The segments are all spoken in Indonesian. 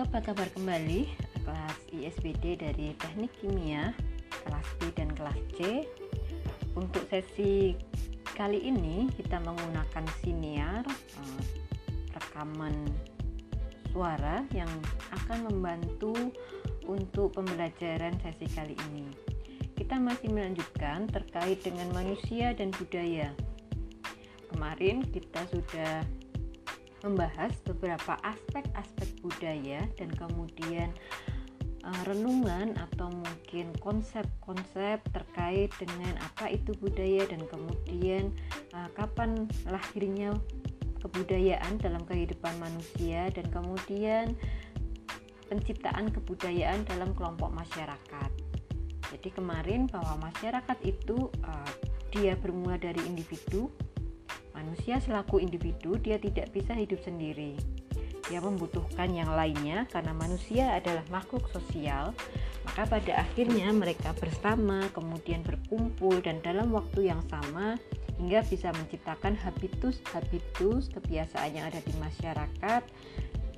Apa kabar kembali? Kelas ISBD dari Teknik Kimia, kelas B dan kelas C. Untuk sesi kali ini kita menggunakan siniar eh, rekaman suara yang akan membantu untuk pembelajaran sesi kali ini. Kita masih melanjutkan terkait dengan manusia dan budaya. Kemarin kita sudah membahas beberapa aspek-aspek budaya dan kemudian uh, renungan atau mungkin konsep-konsep terkait dengan apa itu budaya dan kemudian uh, kapan lahirnya kebudayaan dalam kehidupan manusia dan kemudian penciptaan kebudayaan dalam kelompok masyarakat. Jadi kemarin bahwa masyarakat itu uh, dia bermula dari individu Manusia selaku individu dia tidak bisa hidup sendiri. Dia membutuhkan yang lainnya karena manusia adalah makhluk sosial. Maka pada akhirnya mereka bersama, kemudian berkumpul dan dalam waktu yang sama hingga bisa menciptakan habitus-habitus kebiasaan yang ada di masyarakat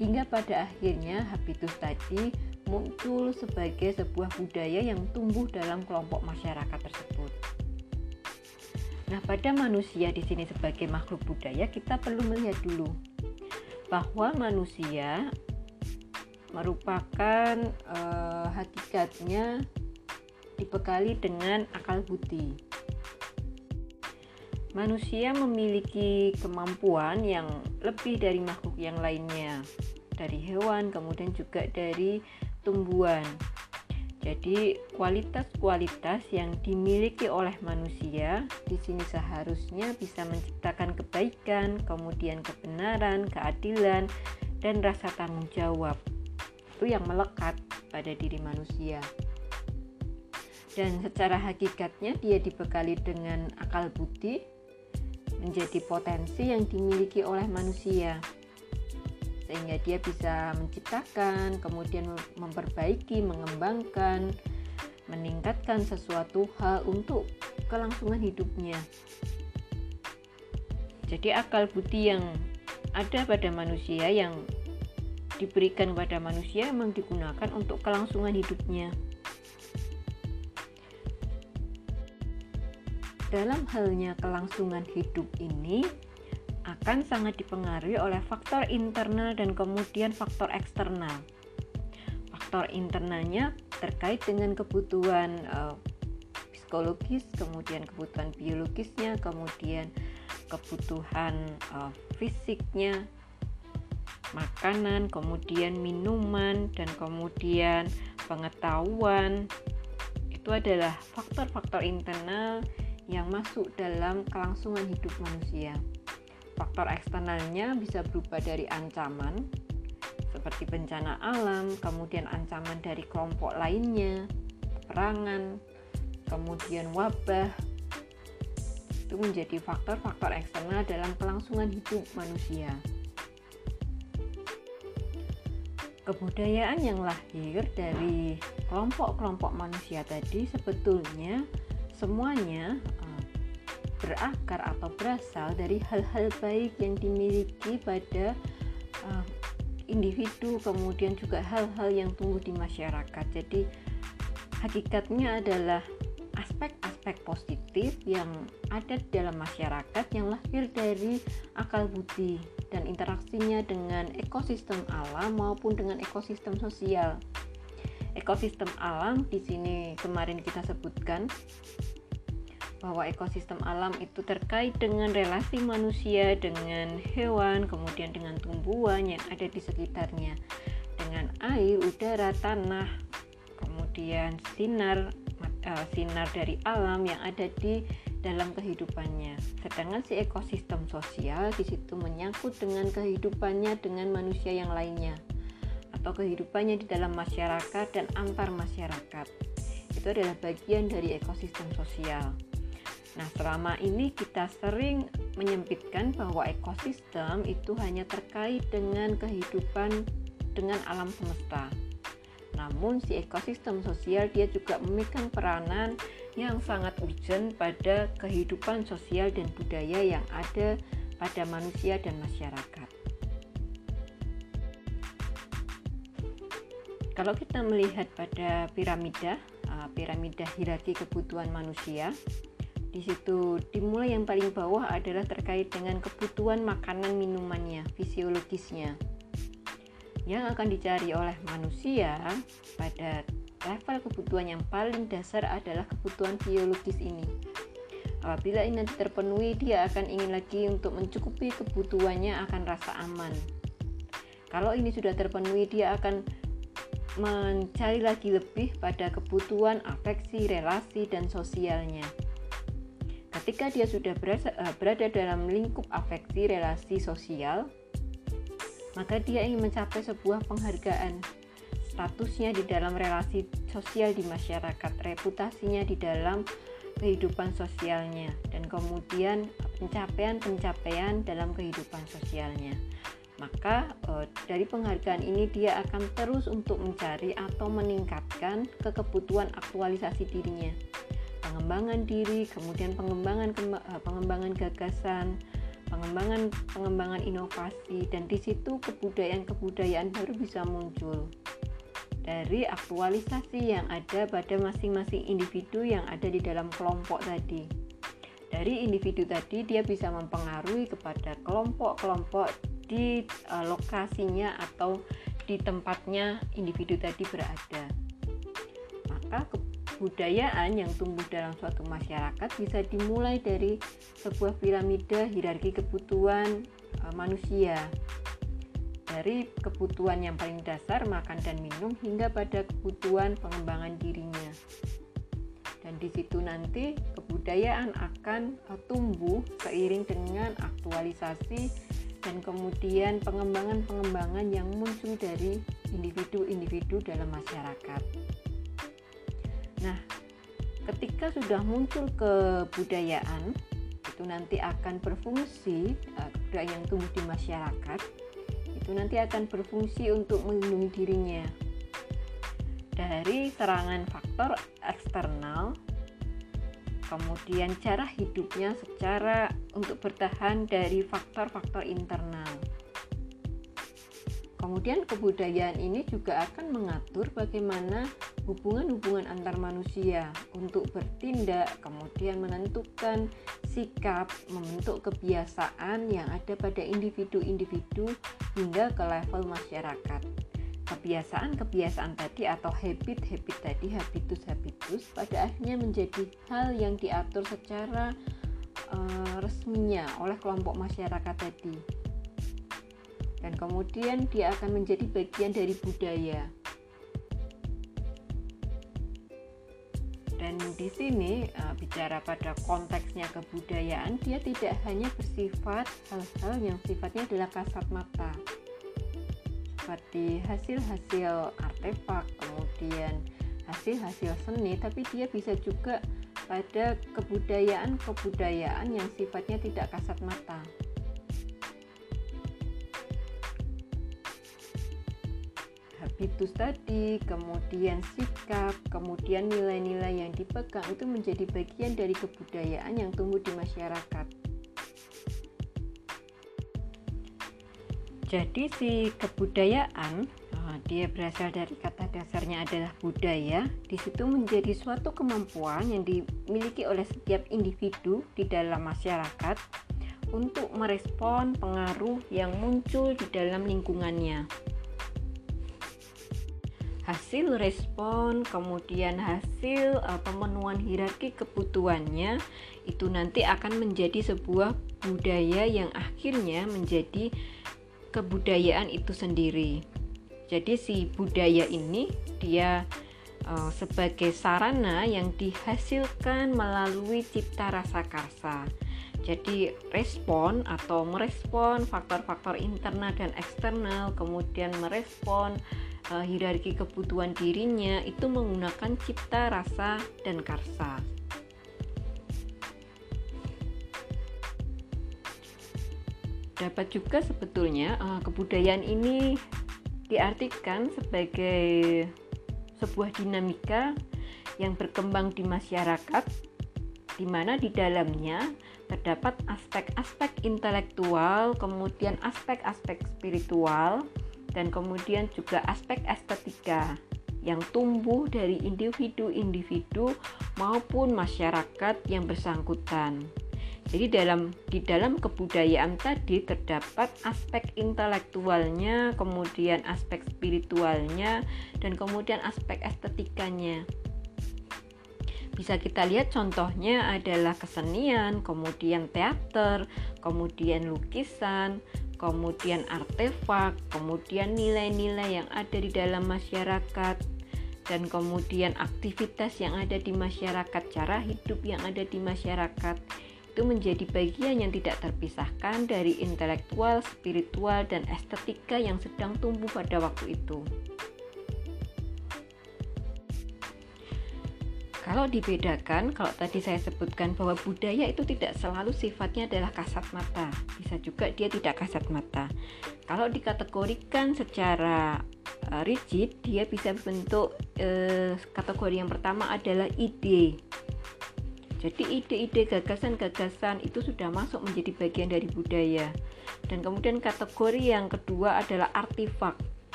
hingga pada akhirnya habitus tadi muncul sebagai sebuah budaya yang tumbuh dalam kelompok masyarakat tersebut. Nah, pada manusia di sini sebagai makhluk budaya, kita perlu melihat dulu bahwa manusia merupakan eh, hakikatnya dibekali dengan akal budi. Manusia memiliki kemampuan yang lebih dari makhluk yang lainnya, dari hewan, kemudian juga dari tumbuhan. Jadi, kualitas-kualitas yang dimiliki oleh manusia di sini seharusnya bisa menciptakan kebaikan, kemudian kebenaran, keadilan, dan rasa tanggung jawab. Itu yang melekat pada diri manusia. Dan secara hakikatnya dia dibekali dengan akal budi menjadi potensi yang dimiliki oleh manusia sehingga dia bisa menciptakan, kemudian memperbaiki, mengembangkan, meningkatkan sesuatu hal untuk kelangsungan hidupnya. Jadi akal budi yang ada pada manusia yang diberikan pada manusia memang digunakan untuk kelangsungan hidupnya. Dalam halnya kelangsungan hidup ini, akan sangat dipengaruhi oleh faktor internal dan kemudian faktor eksternal. Faktor internalnya terkait dengan kebutuhan uh, psikologis, kemudian kebutuhan biologisnya, kemudian kebutuhan uh, fisiknya, makanan, kemudian minuman, dan kemudian pengetahuan. Itu adalah faktor-faktor internal yang masuk dalam kelangsungan hidup manusia. Faktor eksternalnya bisa berubah dari ancaman seperti bencana alam, kemudian ancaman dari kelompok lainnya, perangan, kemudian wabah. Itu menjadi faktor-faktor eksternal dalam kelangsungan hidup manusia. Kebudayaan yang lahir dari kelompok-kelompok manusia tadi sebetulnya semuanya berakar atau berasal dari hal-hal baik yang dimiliki pada uh, individu kemudian juga hal-hal yang tumbuh di masyarakat jadi hakikatnya adalah aspek-aspek positif yang ada dalam masyarakat yang lahir dari akal budi dan interaksinya dengan ekosistem alam maupun dengan ekosistem sosial. Ekosistem alam di sini kemarin kita sebutkan bahwa ekosistem alam itu terkait dengan relasi manusia dengan hewan, kemudian dengan tumbuhan yang ada di sekitarnya, dengan air, udara, tanah, kemudian sinar uh, sinar dari alam yang ada di dalam kehidupannya. Sedangkan si ekosistem sosial di situ menyangkut dengan kehidupannya dengan manusia yang lainnya atau kehidupannya di dalam masyarakat dan antar masyarakat. Itu adalah bagian dari ekosistem sosial. Nah, selama ini kita sering menyempitkan bahwa ekosistem itu hanya terkait dengan kehidupan dengan alam semesta. Namun si ekosistem sosial dia juga memegang peranan yang sangat urgent pada kehidupan sosial dan budaya yang ada pada manusia dan masyarakat. kalau kita melihat pada piramida, uh, piramida hierarki kebutuhan manusia, di situ dimulai yang paling bawah adalah terkait dengan kebutuhan makanan minumannya, fisiologisnya. Yang akan dicari oleh manusia pada level kebutuhan yang paling dasar adalah kebutuhan biologis ini. Apabila ini nanti terpenuhi, dia akan ingin lagi untuk mencukupi kebutuhannya akan rasa aman. Kalau ini sudah terpenuhi, dia akan mencari lagi lebih pada kebutuhan afeksi, relasi, dan sosialnya. Ketika dia sudah berada, eh, berada dalam lingkup afeksi, relasi, sosial, maka dia ingin mencapai sebuah penghargaan. Statusnya di dalam relasi sosial di masyarakat, reputasinya di dalam kehidupan sosialnya, dan kemudian pencapaian-pencapaian dalam kehidupan sosialnya maka e, dari penghargaan ini dia akan terus untuk mencari atau meningkatkan kekebutuhan aktualisasi dirinya pengembangan diri kemudian pengembangan eh, pengembangan gagasan pengembangan pengembangan inovasi dan di situ kebudayaan-kebudayaan baru bisa muncul dari aktualisasi yang ada pada masing-masing individu yang ada di dalam kelompok tadi. Dari individu tadi dia bisa mempengaruhi kepada kelompok-kelompok di uh, lokasinya atau di tempatnya individu tadi berada. Maka kebudayaan yang tumbuh dalam suatu masyarakat bisa dimulai dari sebuah piramida hierarki kebutuhan uh, manusia. Dari kebutuhan yang paling dasar makan dan minum hingga pada kebutuhan pengembangan dirinya. Dan di situ nanti kebudayaan akan uh, tumbuh seiring dengan aktualisasi dan kemudian pengembangan-pengembangan yang muncul dari individu-individu dalam masyarakat. Nah, ketika sudah muncul kebudayaan, itu nanti akan berfungsi uh, kebudayaan yang tumbuh di masyarakat, itu nanti akan berfungsi untuk melindungi dirinya dari serangan faktor eksternal kemudian cara hidupnya secara untuk bertahan dari faktor-faktor internal. Kemudian kebudayaan ini juga akan mengatur bagaimana hubungan-hubungan antar manusia untuk bertindak, kemudian menentukan sikap, membentuk kebiasaan yang ada pada individu-individu hingga ke level masyarakat. Kebiasaan-kebiasaan tadi atau habit-habit tadi habitus-habitus pada akhirnya menjadi hal yang diatur secara uh, resminya oleh kelompok masyarakat tadi dan kemudian dia akan menjadi bagian dari budaya dan di sini uh, bicara pada konteksnya kebudayaan dia tidak hanya bersifat hal-hal yang sifatnya adalah kasat mata seperti hasil-hasil artefak, kemudian hasil-hasil seni, tapi dia bisa juga pada kebudayaan-kebudayaan yang sifatnya tidak kasat mata. Habitus tadi, kemudian sikap, kemudian nilai-nilai yang dipegang itu menjadi bagian dari kebudayaan yang tumbuh di masyarakat. Jadi si kebudayaan uh, dia berasal dari kata dasarnya adalah budaya. Di situ menjadi suatu kemampuan yang dimiliki oleh setiap individu di dalam masyarakat untuk merespon pengaruh yang muncul di dalam lingkungannya. Hasil respon, kemudian hasil uh, pemenuhan hierarki kebutuhannya itu nanti akan menjadi sebuah budaya yang akhirnya menjadi kebudayaan itu sendiri. Jadi si budaya ini dia uh, sebagai sarana yang dihasilkan melalui cipta rasa karsa. Jadi respon atau merespon faktor-faktor internal dan eksternal, kemudian merespon uh, hierarki kebutuhan dirinya itu menggunakan cipta rasa dan karsa. dapat juga sebetulnya uh, kebudayaan ini diartikan sebagai sebuah dinamika yang berkembang di masyarakat di mana di dalamnya terdapat aspek-aspek intelektual, kemudian aspek-aspek spiritual, dan kemudian juga aspek estetika yang tumbuh dari individu-individu maupun masyarakat yang bersangkutan. Jadi dalam di dalam kebudayaan tadi terdapat aspek intelektualnya, kemudian aspek spiritualnya dan kemudian aspek estetikanya. Bisa kita lihat contohnya adalah kesenian, kemudian teater, kemudian lukisan, kemudian artefak, kemudian nilai-nilai yang ada di dalam masyarakat, dan kemudian aktivitas yang ada di masyarakat, cara hidup yang ada di masyarakat itu menjadi bagian yang tidak terpisahkan dari intelektual, spiritual, dan estetika yang sedang tumbuh pada waktu itu. Kalau dibedakan, kalau tadi saya sebutkan bahwa budaya itu tidak selalu sifatnya adalah kasat mata, bisa juga dia tidak kasat mata. Kalau dikategorikan secara uh, rigid, dia bisa bentuk uh, kategori yang pertama adalah ide. Jadi ide-ide gagasan-gagasan itu sudah masuk menjadi bagian dari budaya. Dan kemudian kategori yang kedua adalah artifak.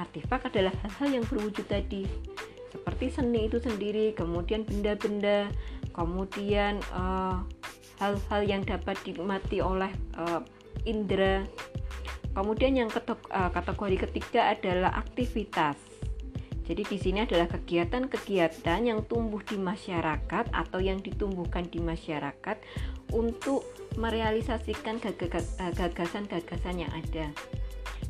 Artifak adalah hal-hal yang berwujud tadi. Seperti seni itu sendiri, kemudian benda-benda, kemudian eh, hal-hal uh, yang dapat dinikmati oleh uh, indera. Kemudian yang uh, kategori ketiga adalah aktivitas jadi di sini adalah kegiatan-kegiatan yang tumbuh di masyarakat atau yang ditumbuhkan di masyarakat untuk merealisasikan gagasan-gagasan yang ada.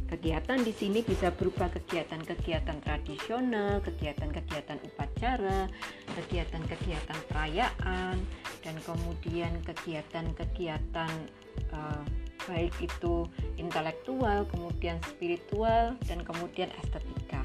Kegiatan di sini bisa berupa kegiatan-kegiatan tradisional, kegiatan-kegiatan upacara, kegiatan-kegiatan perayaan, dan kemudian kegiatan-kegiatan uh, baik itu intelektual, kemudian spiritual, dan kemudian estetika.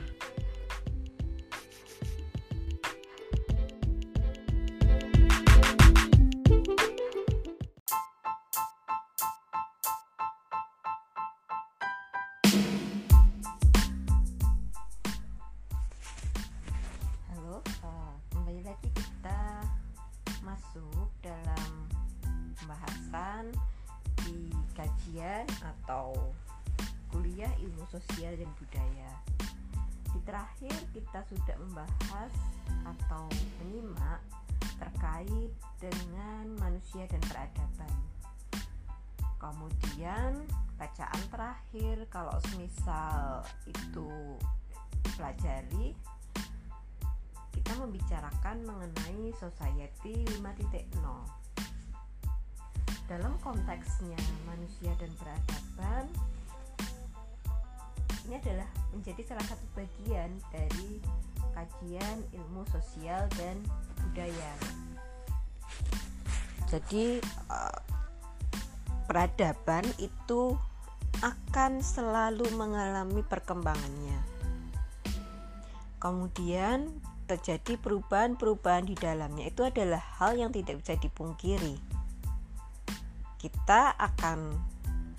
Kajian atau kuliah ilmu sosial dan budaya. Di terakhir kita sudah membahas atau menyimak terkait dengan manusia dan peradaban. Kemudian bacaan terakhir kalau semisal itu pelajari kita membicarakan mengenai society 5.0 dalam konteksnya manusia dan peradaban ini adalah menjadi salah satu bagian dari kajian ilmu sosial dan budaya. Jadi uh, peradaban itu akan selalu mengalami perkembangannya. Kemudian terjadi perubahan-perubahan di dalamnya itu adalah hal yang tidak bisa dipungkiri kita akan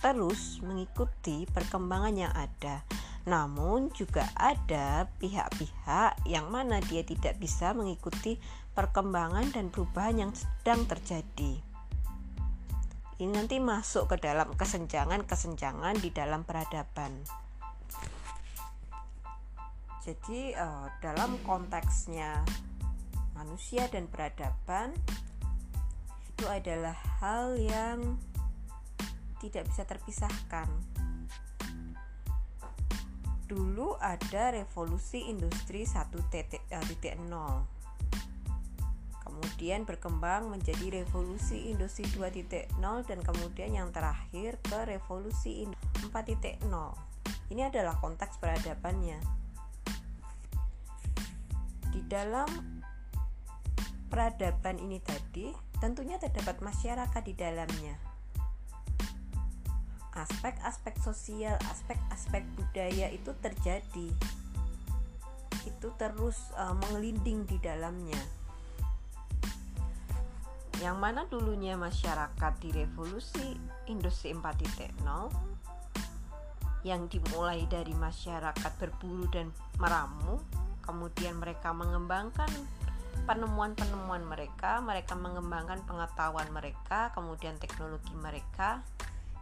terus mengikuti perkembangan yang ada. Namun juga ada pihak-pihak yang mana dia tidak bisa mengikuti perkembangan dan perubahan yang sedang terjadi. Ini nanti masuk ke dalam kesenjangan-kesenjangan di dalam peradaban. Jadi uh, dalam konteksnya manusia dan peradaban itu adalah hal yang tidak bisa terpisahkan. Dulu ada revolusi industri 1.0. Eh, kemudian berkembang menjadi revolusi industri 2.0 dan kemudian yang terakhir ke revolusi 4.0. Ini adalah konteks peradabannya. Di dalam peradaban ini tadi tentunya terdapat masyarakat di dalamnya. Aspek-aspek sosial, aspek-aspek budaya itu terjadi. Itu terus uh, mengelinding di dalamnya. Yang mana dulunya masyarakat di revolusi industri 4.0 yang dimulai dari masyarakat berburu dan meramu, kemudian mereka mengembangkan penemuan-penemuan mereka, mereka mengembangkan pengetahuan mereka, kemudian teknologi mereka,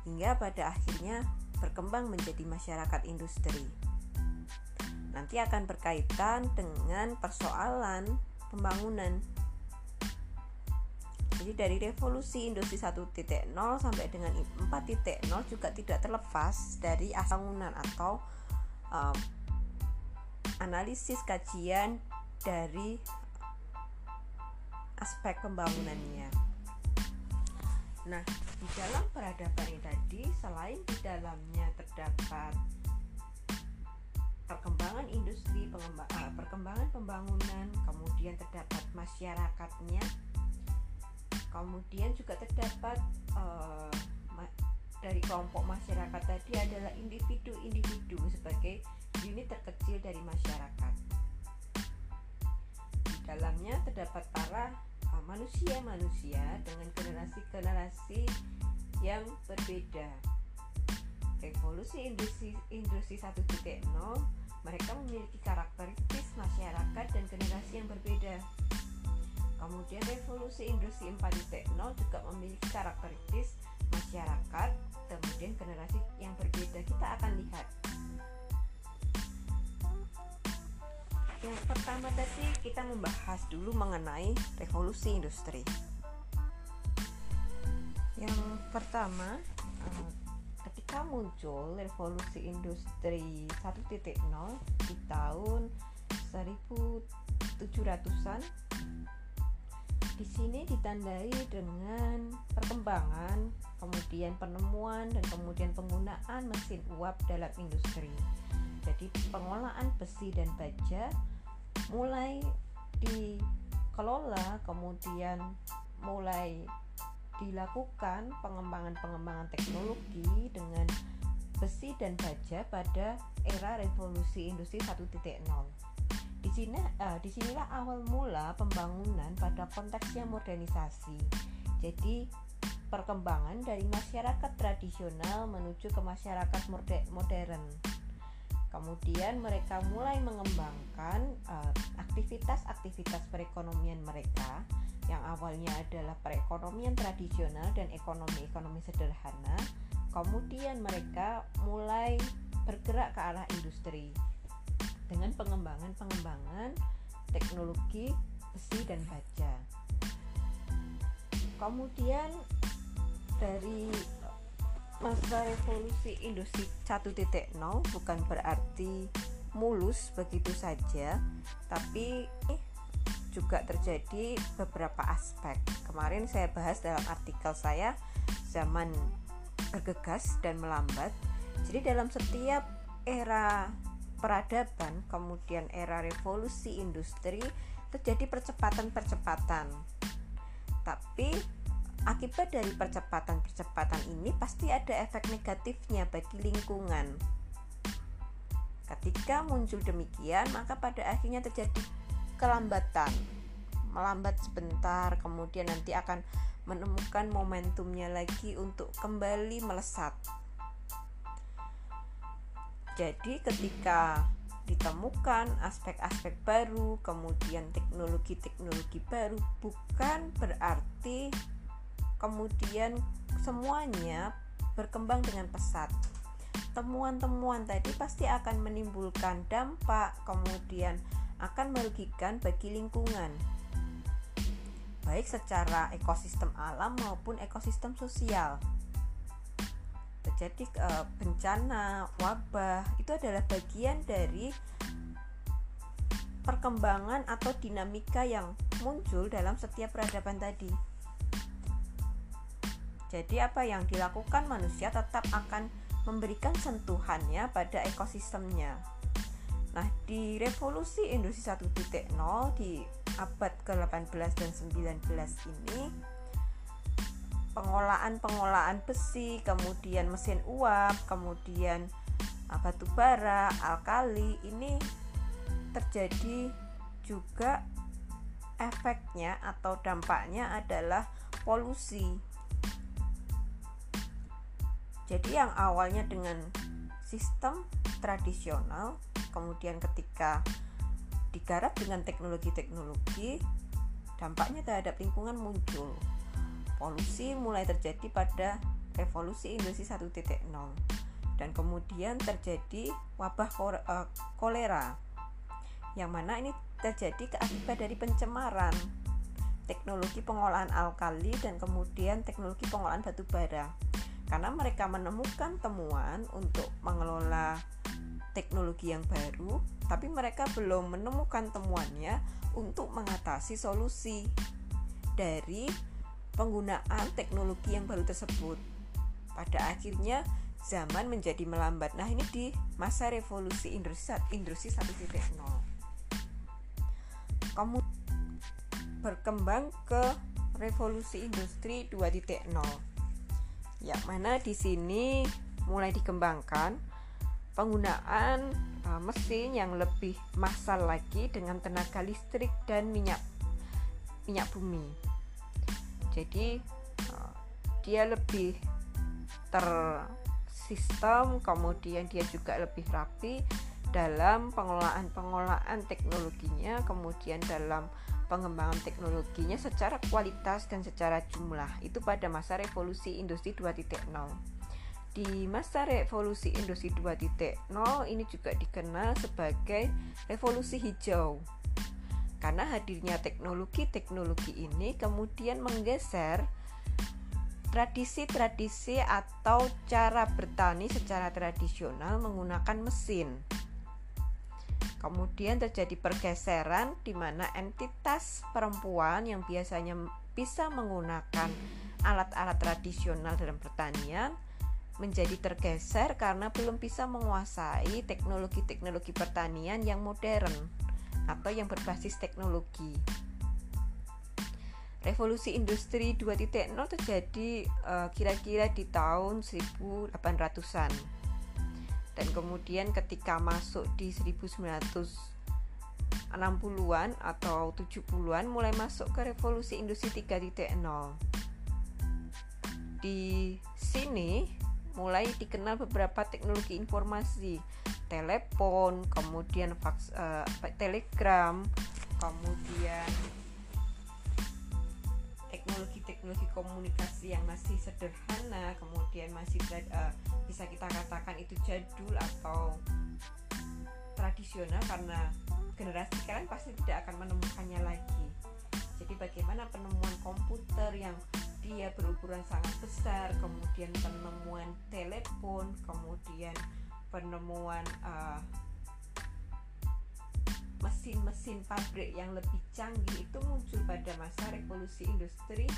hingga pada akhirnya berkembang menjadi masyarakat industri. nanti akan berkaitan dengan persoalan pembangunan. Jadi dari revolusi industri 1.0 sampai dengan 4.0 juga tidak terlepas dari bangunan atau um, analisis kajian dari aspek pembangunannya. Nah, di dalam peradaban ini tadi, selain di dalamnya terdapat perkembangan industri, uh, perkembangan pembangunan, kemudian terdapat masyarakatnya, kemudian juga terdapat uh, dari kelompok masyarakat tadi adalah individu-individu sebagai unit terkecil dari masyarakat. Di dalamnya terdapat para manusia-manusia dengan generasi-generasi yang berbeda. Revolusi industri industri 1.0 mereka memiliki karakteristik masyarakat dan generasi yang berbeda. Kemudian revolusi industri 4.0 juga memiliki karakteristik masyarakat, kemudian generasi yang berbeda. Kita akan lihat. Pertama tadi kita membahas dulu mengenai revolusi industri. Yang pertama, eh, ketika muncul revolusi industri 1.0 di tahun 1700-an di sini ditandai dengan perkembangan, kemudian penemuan dan kemudian penggunaan mesin uap dalam industri. Jadi pengolahan besi dan baja mulai dikelola, kemudian mulai dilakukan pengembangan-pengembangan teknologi dengan besi dan baja pada era revolusi industri 1.0. Di sini uh, di sinilah awal mula pembangunan pada konteksnya modernisasi. Jadi perkembangan dari masyarakat tradisional menuju ke masyarakat modern. Kemudian mereka mulai mengembangkan uh, aktivitas-aktivitas perekonomian mereka yang awalnya adalah perekonomian tradisional dan ekonomi-ekonomi sederhana. Kemudian mereka mulai bergerak ke arah industri dengan pengembangan-pengembangan teknologi besi dan baja. Kemudian dari masa revolusi industri 1.0 bukan berarti mulus begitu saja, tapi juga terjadi beberapa aspek. Kemarin saya bahas dalam artikel saya zaman bergegas dan melambat. Jadi dalam setiap era peradaban, kemudian era revolusi industri terjadi percepatan-percepatan. Tapi Akibat dari percepatan-percepatan ini pasti ada efek negatifnya bagi lingkungan. Ketika muncul demikian, maka pada akhirnya terjadi kelambatan. Melambat sebentar, kemudian nanti akan menemukan momentumnya lagi untuk kembali melesat. Jadi, ketika ditemukan aspek-aspek baru, kemudian teknologi-teknologi baru, bukan berarti kemudian semuanya berkembang dengan pesat. Temuan-temuan tadi pasti akan menimbulkan dampak, kemudian akan merugikan bagi lingkungan, baik secara ekosistem alam maupun ekosistem sosial. Terjadi e, bencana, wabah, itu adalah bagian dari perkembangan atau dinamika yang muncul dalam setiap peradaban tadi. Jadi apa yang dilakukan manusia tetap akan memberikan sentuhannya pada ekosistemnya. Nah, di revolusi industri 1.0 di abad ke-18 dan 19 ini pengolahan-pengolahan besi, kemudian mesin uap, kemudian ah, batu bara, alkali ini terjadi juga efeknya atau dampaknya adalah polusi jadi yang awalnya dengan sistem tradisional, kemudian ketika digarap dengan teknologi-teknologi, dampaknya terhadap lingkungan muncul. Polusi mulai terjadi pada revolusi industri 1.0 dan kemudian terjadi wabah eh, kolera yang mana ini terjadi akibat dari pencemaran teknologi pengolahan alkali dan kemudian teknologi pengolahan batu bara karena mereka menemukan temuan untuk mengelola teknologi yang baru tapi mereka belum menemukan temuannya untuk mengatasi solusi dari penggunaan teknologi yang baru tersebut. Pada akhirnya zaman menjadi melambat. Nah, ini di masa revolusi industri industri 1.0. Kamu berkembang ke revolusi industri 2.0. Yang mana di sini mulai dikembangkan penggunaan uh, mesin yang lebih massal lagi dengan tenaga listrik dan minyak minyak bumi. Jadi uh, dia lebih tersistem, kemudian dia juga lebih rapi dalam pengelolaan-pengelolaan teknologinya, kemudian dalam pengembangan teknologinya secara kualitas dan secara jumlah. Itu pada masa revolusi industri 2.0. Di masa revolusi industri 2.0 ini juga dikenal sebagai revolusi hijau. Karena hadirnya teknologi-teknologi ini kemudian menggeser tradisi-tradisi atau cara bertani secara tradisional menggunakan mesin. Kemudian terjadi pergeseran di mana entitas perempuan yang biasanya bisa menggunakan alat-alat tradisional dalam pertanian menjadi tergeser karena belum bisa menguasai teknologi-teknologi pertanian yang modern atau yang berbasis teknologi. Revolusi industri 2.0 terjadi uh, kira-kira di tahun 1800-an. Dan kemudian ketika masuk di 1960-an atau 70-an mulai masuk ke revolusi industri 3.0. Di sini mulai dikenal beberapa teknologi informasi telepon kemudian fax uh, telegram kemudian teknologi-teknologi komunikasi yang masih sederhana kemudian masih uh, bisa kita katakan itu jadul atau tradisional karena generasi sekarang pasti tidak akan menemukannya lagi. Jadi bagaimana penemuan komputer yang dia berukuran sangat besar kemudian penemuan telepon kemudian penemuan uh, mesin-mesin pabrik yang lebih canggih itu muncul pada masa revolusi industri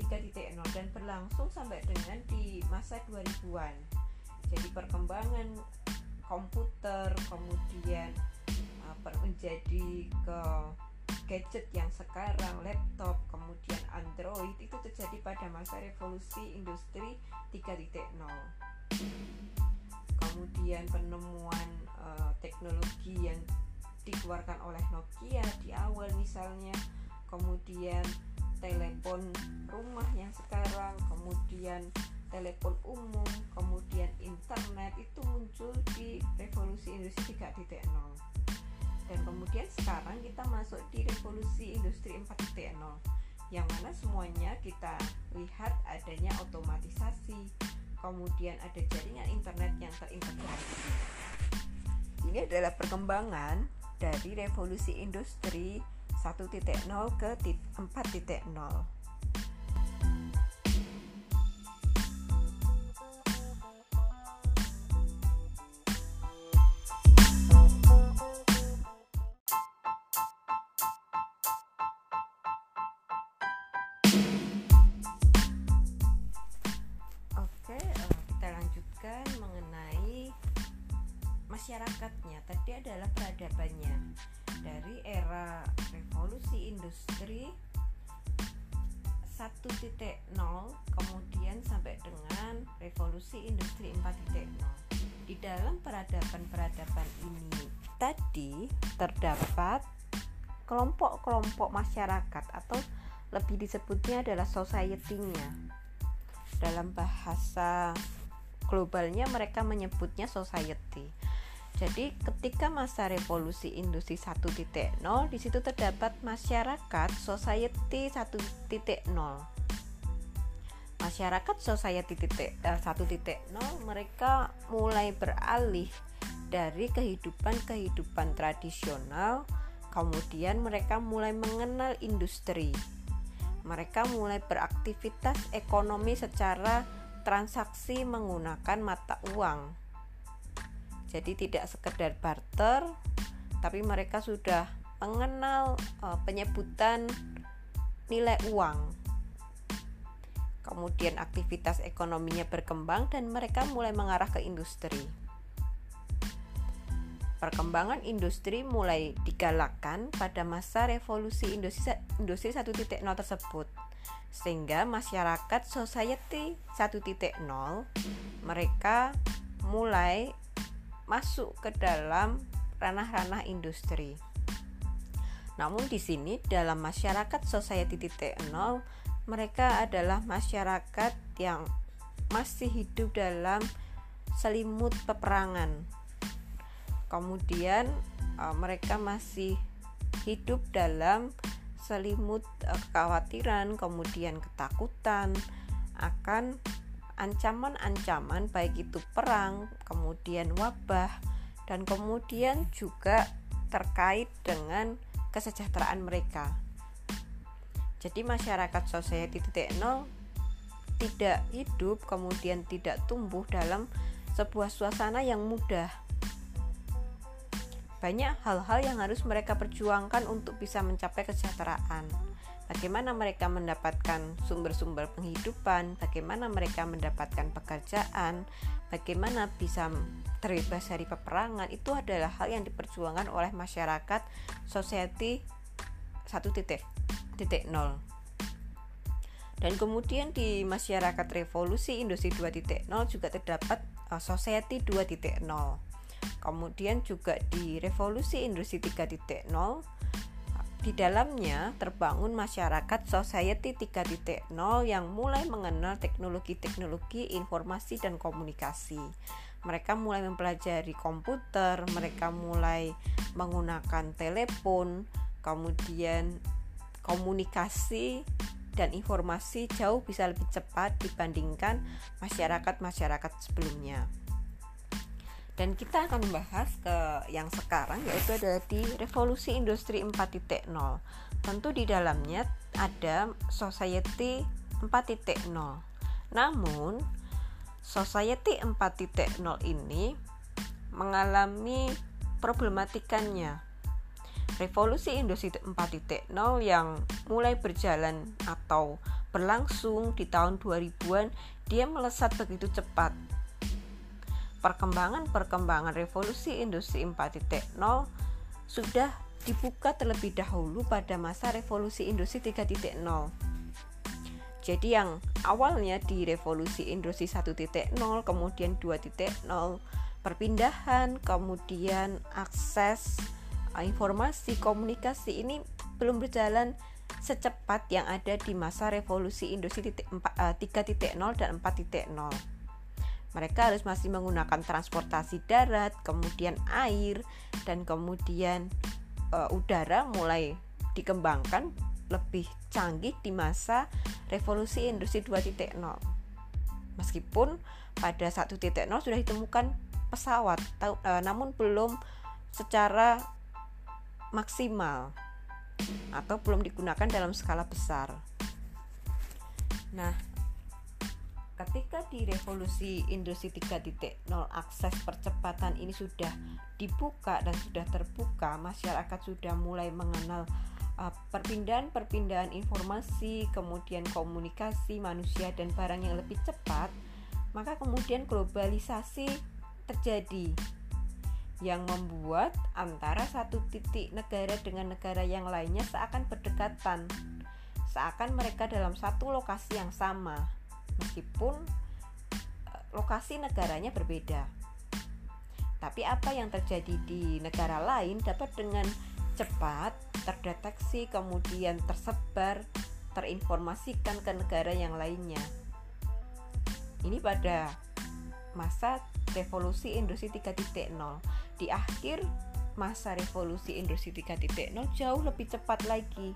3.0 dan berlangsung sampai dengan di masa 2000-an. Jadi perkembangan komputer kemudian uh, menjadi ke gadget yang sekarang laptop kemudian Android itu terjadi pada masa revolusi industri 3.0 kemudian penemuan uh, teknologi yang dikeluarkan oleh Nokia di awal misalnya. Kemudian telepon rumah yang sekarang kemudian telepon umum kemudian internet itu muncul di revolusi industri 3.0 dan kemudian sekarang kita masuk di revolusi industri 4.0 yang mana semuanya kita lihat adanya otomatisasi kemudian ada jaringan internet yang terintegrasi. Ini adalah perkembangan dari revolusi industri 1.0 ke 4.0 1.0 kemudian sampai dengan revolusi industri 4.0 di dalam peradaban-peradaban ini tadi terdapat kelompok-kelompok masyarakat atau lebih disebutnya adalah society-nya. Dalam bahasa globalnya mereka menyebutnya society. Jadi ketika masa revolusi industri 1.0 di situ terdapat masyarakat society 1.0. masyarakat society titik uh, titik nol mereka mulai beralih dari kehidupan-kehidupan tradisional kemudian mereka mulai mengenal industri. Mereka mulai beraktivitas ekonomi secara transaksi menggunakan mata uang. Jadi tidak sekedar barter tapi mereka sudah mengenal uh, penyebutan nilai uang kemudian aktivitas ekonominya berkembang dan mereka mulai mengarah ke industri. Perkembangan industri mulai digalakkan pada masa revolusi industri, industri 1.0 tersebut sehingga masyarakat society 1.0 mereka mulai masuk ke dalam ranah-ranah industri. Namun di sini dalam masyarakat society 1.0 mereka adalah masyarakat yang masih hidup dalam selimut peperangan. Kemudian uh, mereka masih hidup dalam selimut uh, kekhawatiran, kemudian ketakutan akan ancaman-ancaman baik itu perang, kemudian wabah dan kemudian juga terkait dengan kesejahteraan mereka. Jadi masyarakat society titik tidak hidup kemudian tidak tumbuh dalam sebuah suasana yang mudah. Banyak hal-hal yang harus mereka perjuangkan untuk bisa mencapai kesejahteraan. Bagaimana mereka mendapatkan sumber-sumber penghidupan, bagaimana mereka mendapatkan pekerjaan, bagaimana bisa terbebas dari peperangan, itu adalah hal yang diperjuangkan oleh masyarakat society satu titik dan kemudian di masyarakat revolusi industri 2.0 juga terdapat uh, society 2.0 kemudian juga di revolusi industri 3.0 di dalamnya terbangun masyarakat society 3.0 yang mulai mengenal teknologi-teknologi informasi dan komunikasi. Mereka mulai mempelajari komputer, mereka mulai menggunakan telepon, kemudian komunikasi dan informasi jauh bisa lebih cepat dibandingkan masyarakat-masyarakat sebelumnya. Dan kita akan membahas ke yang sekarang yaitu adalah di revolusi industri 4.0. Tentu di dalamnya ada society 4.0. Namun society 4.0 ini mengalami problematikanya revolusi industri 4.0 yang mulai berjalan atau berlangsung di tahun 2000-an dia melesat begitu cepat. Perkembangan-perkembangan revolusi industri 4.0 sudah dibuka terlebih dahulu pada masa revolusi industri 3.0. Jadi yang awalnya di revolusi industri 1.0 kemudian 2.0 perpindahan kemudian akses informasi komunikasi ini belum berjalan secepat yang ada di masa revolusi industri 3.0 eh, dan 4.0 mereka harus masih menggunakan transportasi darat, kemudian air, dan kemudian e, udara mulai dikembangkan lebih canggih di masa revolusi industri 2.0. Meskipun pada 1.0 sudah ditemukan pesawat, e, namun belum secara maksimal atau belum digunakan dalam skala besar. Nah, ketika di revolusi industri 3.0 akses percepatan ini sudah dibuka dan sudah terbuka, masyarakat sudah mulai mengenal uh, perpindahan-perpindahan informasi, kemudian komunikasi manusia dan barang yang lebih cepat, maka kemudian globalisasi terjadi yang membuat antara satu titik negara dengan negara yang lainnya seakan berdekatan, seakan mereka dalam satu lokasi yang sama, meskipun eh, lokasi negaranya berbeda. Tapi apa yang terjadi di negara lain dapat dengan cepat terdeteksi, kemudian tersebar, terinformasikan ke negara yang lainnya. Ini pada masa revolusi industri 3.0 di akhir masa revolusi industri 3.0 jauh lebih cepat lagi.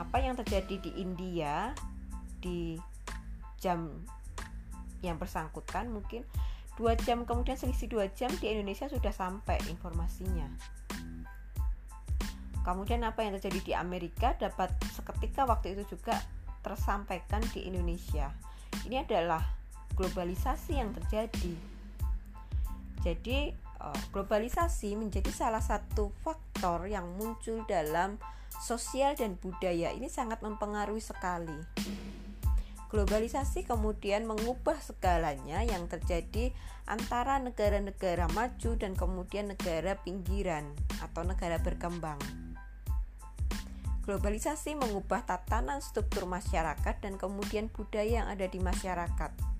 Apa yang terjadi di India, di jam yang bersangkutan mungkin dua jam kemudian selisih dua jam di Indonesia sudah sampai informasinya. Kemudian apa yang terjadi di Amerika dapat seketika waktu itu juga tersampaikan di Indonesia. Ini adalah globalisasi yang terjadi jadi eh, globalisasi menjadi salah satu faktor yang muncul dalam sosial dan budaya ini sangat mempengaruhi sekali Globalisasi kemudian mengubah segalanya yang terjadi antara negara-negara maju dan kemudian negara pinggiran atau negara berkembang. Globalisasi mengubah tatanan struktur masyarakat dan kemudian budaya yang ada di masyarakat.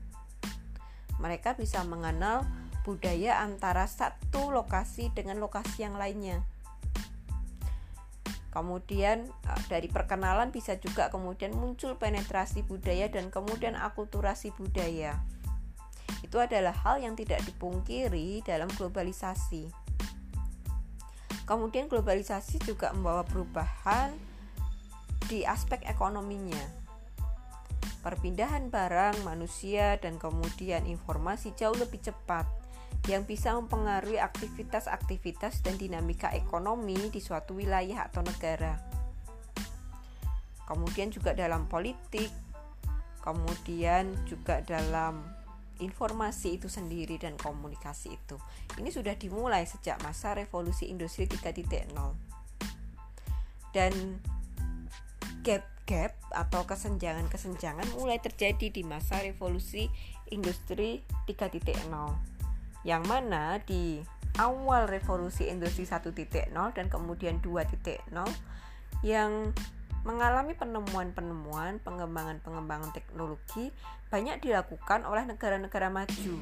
Mereka bisa mengenal budaya antara satu lokasi dengan lokasi yang lainnya. Kemudian eh, dari perkenalan bisa juga kemudian muncul penetrasi budaya dan kemudian akulturasi budaya. Itu adalah hal yang tidak dipungkiri dalam globalisasi. Kemudian globalisasi juga membawa perubahan di aspek ekonominya. Perpindahan barang, manusia, dan kemudian informasi jauh lebih cepat yang bisa mempengaruhi aktivitas-aktivitas dan dinamika ekonomi di suatu wilayah atau negara. Kemudian juga dalam politik, kemudian juga dalam informasi itu sendiri dan komunikasi itu. Ini sudah dimulai sejak masa revolusi industri 3.0. Dan gap-gap atau kesenjangan-kesenjangan mulai terjadi di masa revolusi industri 3.0 yang mana di awal revolusi industri 1.0 dan kemudian 2.0 yang mengalami penemuan-penemuan, pengembangan-pengembangan teknologi banyak dilakukan oleh negara-negara maju.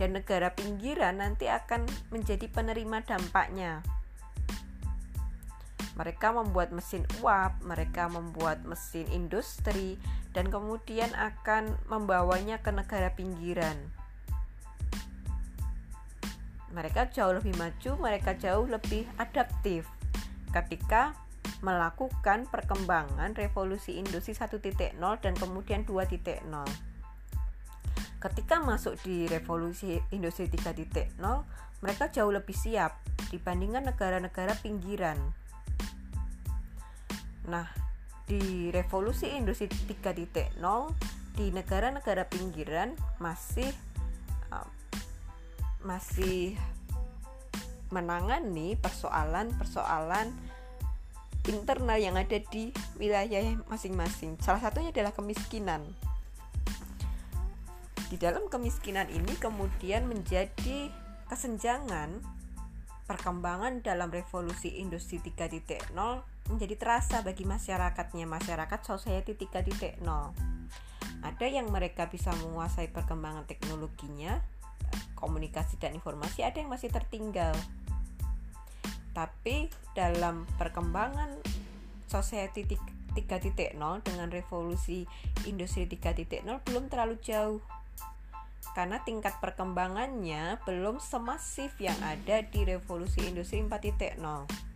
Dan negara pinggiran nanti akan menjadi penerima dampaknya mereka membuat mesin uap, mereka membuat mesin industri, dan kemudian akan membawanya ke negara pinggiran. Mereka jauh lebih maju, mereka jauh lebih adaptif ketika melakukan perkembangan revolusi industri 1.0 dan kemudian 2.0. Ketika masuk di revolusi industri 3.0, mereka jauh lebih siap dibandingkan negara-negara pinggiran Nah, di revolusi industri 3.0 di negara-negara pinggiran masih uh, masih menangani persoalan-persoalan internal yang ada di wilayah masing-masing. Salah satunya adalah kemiskinan. Di dalam kemiskinan ini kemudian menjadi kesenjangan perkembangan dalam revolusi industri 3.0 menjadi terasa bagi masyarakatnya masyarakat society 3.0 ada yang mereka bisa menguasai perkembangan teknologinya komunikasi dan informasi ada yang masih tertinggal. Tapi dalam perkembangan society 3.0 dengan revolusi industri 3.0 belum terlalu jauh karena tingkat perkembangannya belum semasif yang ada di revolusi industri 4.0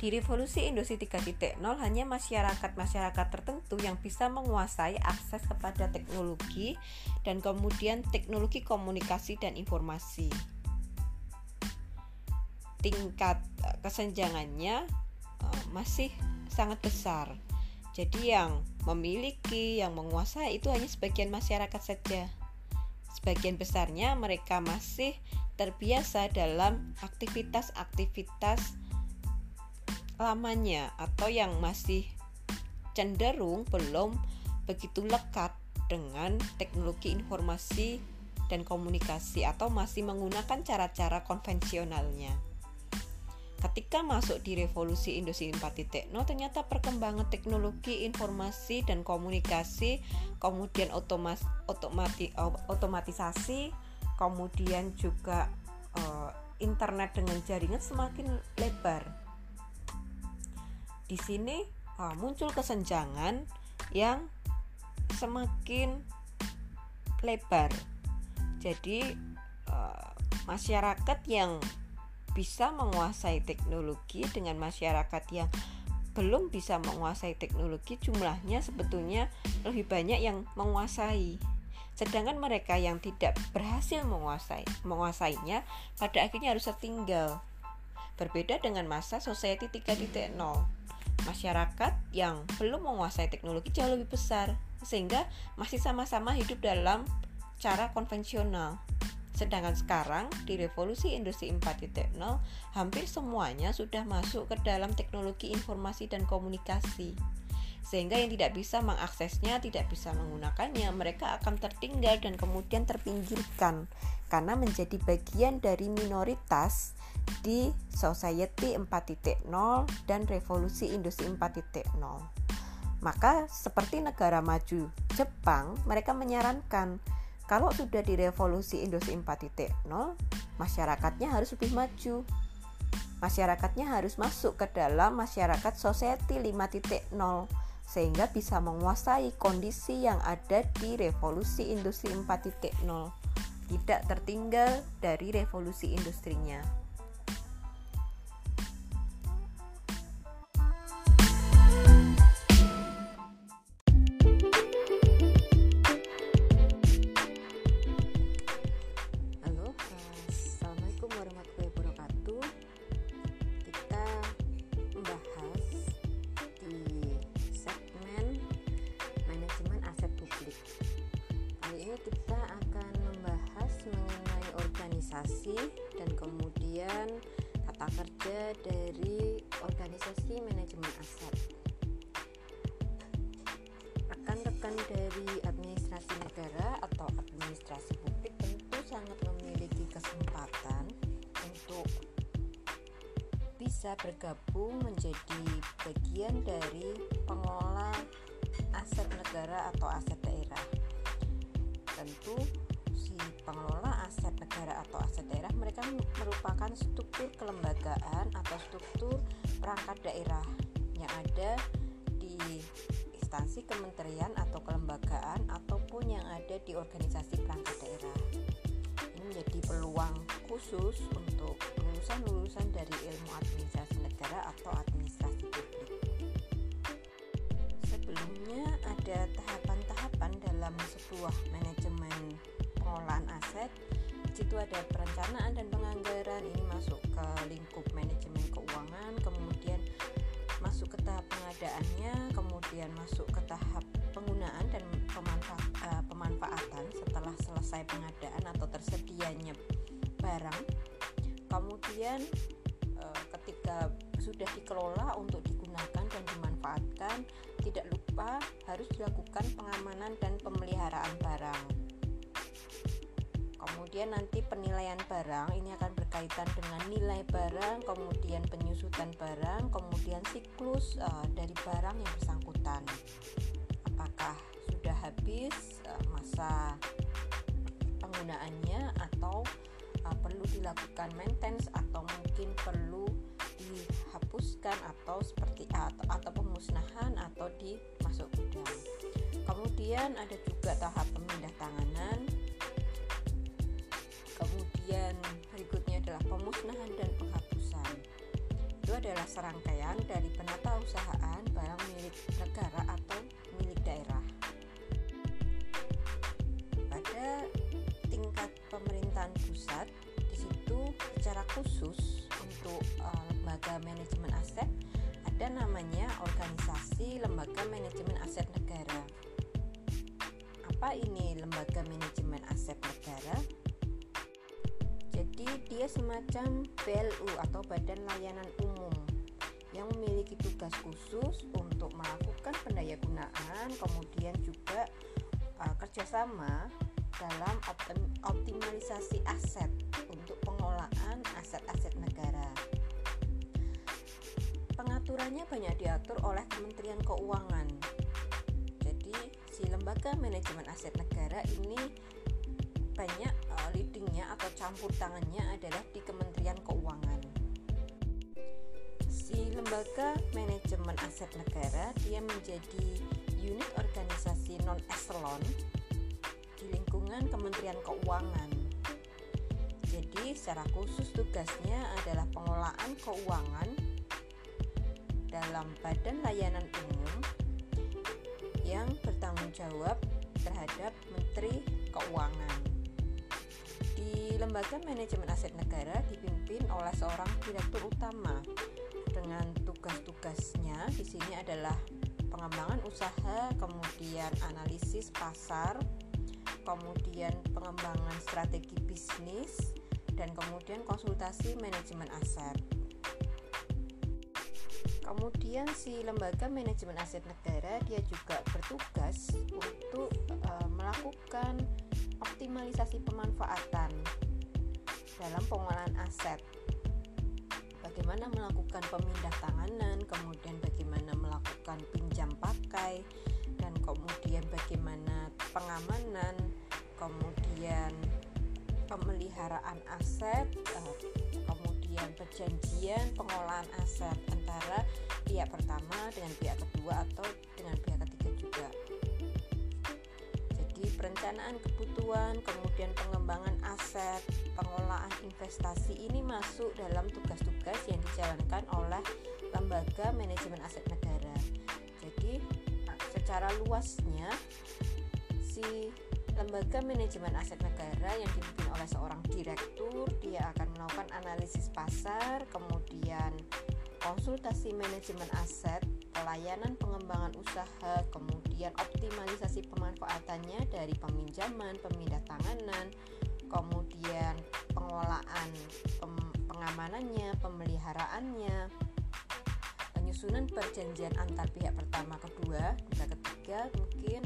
di revolusi industri 3.0 hanya masyarakat-masyarakat tertentu yang bisa menguasai akses kepada teknologi dan kemudian teknologi komunikasi dan informasi. Tingkat eh, kesenjangannya uh, masih sangat besar. Jadi yang memiliki, yang menguasai itu hanya sebagian masyarakat saja. Sebagian besarnya mereka masih terbiasa dalam aktivitas-aktivitas lamanya atau yang masih cenderung belum begitu lekat dengan teknologi informasi dan komunikasi atau masih menggunakan cara-cara konvensionalnya. Ketika masuk di revolusi industri 4.0 ternyata perkembangan teknologi informasi dan komunikasi, kemudian otomas, otomati, otomatisasi, kemudian juga uh, internet dengan jaringan semakin lebar di sini uh, muncul kesenjangan yang semakin lebar. Jadi uh, masyarakat yang bisa menguasai teknologi dengan masyarakat yang belum bisa menguasai teknologi jumlahnya sebetulnya lebih banyak yang menguasai. Sedangkan mereka yang tidak berhasil menguasai menguasainya pada akhirnya harus tertinggal. Berbeda dengan masa society 3.0 masyarakat yang belum menguasai teknologi jauh lebih besar sehingga masih sama-sama hidup dalam cara konvensional Sedangkan sekarang di revolusi industri 4.0 hampir semuanya sudah masuk ke dalam teknologi informasi dan komunikasi. Sehingga yang tidak bisa mengaksesnya, tidak bisa menggunakannya, mereka akan tertinggal dan kemudian terpinggirkan karena menjadi bagian dari minoritas di society 4.0 dan revolusi industri 4.0. Maka seperti negara maju Jepang, mereka menyarankan kalau sudah di revolusi industri 4.0, masyarakatnya harus lebih maju. Masyarakatnya harus masuk ke dalam masyarakat society 5.0 sehingga bisa menguasai kondisi yang ada di revolusi industri 4.0 tidak tertinggal dari revolusi industrinya. Kemudian tata kerja dari organisasi manajemen aset. Rekan-rekan dari administrasi negara atau administrasi publik tentu sangat memiliki kesempatan untuk bisa bergabung menjadi bagian dari pengelola aset negara atau aset daerah. Tentu pengelola aset negara atau aset daerah mereka merupakan struktur kelembagaan atau struktur perangkat daerah yang ada di instansi kementerian atau kelembagaan ataupun yang ada di organisasi perangkat daerah. Ini menjadi peluang khusus untuk lulusan-lulusan dari ilmu administrasi negara atau administrasi publik. Sebelumnya ada tahapan-tahapan dalam sebuah manajemen pengelolaan aset situ ada perencanaan dan penganggaran. Ini masuk ke lingkup manajemen keuangan kemudian masuk ke tahap pengadaannya kemudian masuk ke tahap penggunaan dan pemanfa uh, pemanfaatan setelah selesai pengadaan atau tersedianya barang. Kemudian uh, ketika sudah dikelola untuk digunakan dan dimanfaatkan tidak lupa harus dilakukan pengamanan dan pemeliharaan barang kemudian nanti penilaian barang ini akan berkaitan dengan nilai barang kemudian penyusutan barang kemudian siklus uh, dari barang yang bersangkutan apakah sudah habis uh, masa penggunaannya atau uh, perlu dilakukan maintenance atau mungkin perlu dihapuskan atau seperti atau atau pemusnahan atau dimasuk gudang. Kemudian ada juga tahap pemindah tanganan kemudian berikutnya adalah pemusnahan dan penghapusan. Itu adalah serangkaian dari penata usahaan barang milik negara atau milik daerah. Pada tingkat pemerintahan pusat di situ secara khusus untuk uh, lembaga manajemen aset ada namanya organisasi lembaga manajemen aset negara. Apa ini lembaga manajemen aset negara jadi dia semacam BLU atau Badan Layanan Umum yang memiliki tugas khusus untuk melakukan pendayagunaan, kemudian juga uh, kerjasama dalam optim optimalisasi aset untuk pengelolaan aset-aset negara. Pengaturannya banyak diatur oleh Kementerian Keuangan. Jadi, si lembaga manajemen aset negara ini banyak atau campur tangannya adalah di Kementerian Keuangan. Si lembaga manajemen aset negara dia menjadi unit organisasi non eselon di lingkungan Kementerian Keuangan. Jadi secara khusus tugasnya adalah pengelolaan keuangan dalam badan layanan umum yang bertanggung jawab terhadap Menteri Keuangan. Lembaga manajemen aset negara dipimpin oleh seorang direktur utama dengan tugas-tugasnya di sini adalah pengembangan usaha, kemudian analisis pasar, kemudian pengembangan strategi bisnis, dan kemudian konsultasi manajemen aset. Kemudian si lembaga manajemen aset negara dia juga bertugas untuk e, melakukan optimalisasi pemanfaatan dalam pengolahan aset. Bagaimana melakukan pemindah tanganan, kemudian bagaimana melakukan pinjam pakai dan kemudian bagaimana pengamanan, kemudian pemeliharaan aset, eh, kemudian perjanjian pengolahan aset antara pihak pertama dengan pihak kedua atau dengan pihak ketiga juga. Perencanaan kebutuhan, kemudian pengembangan aset, pengolahan investasi ini masuk dalam tugas-tugas yang dijalankan oleh lembaga manajemen aset negara. Jadi secara luasnya si lembaga manajemen aset negara yang dipimpin oleh seorang direktur dia akan melakukan analisis pasar kemudian konsultasi manajemen aset pelayanan pengembangan usaha kemudian optimalisasi pemanfaatannya dari peminjaman pemindah tanganan kemudian pengelolaan pem, pengamanannya pemeliharaannya penyusunan perjanjian antar pihak pertama kedua juga ketiga mungkin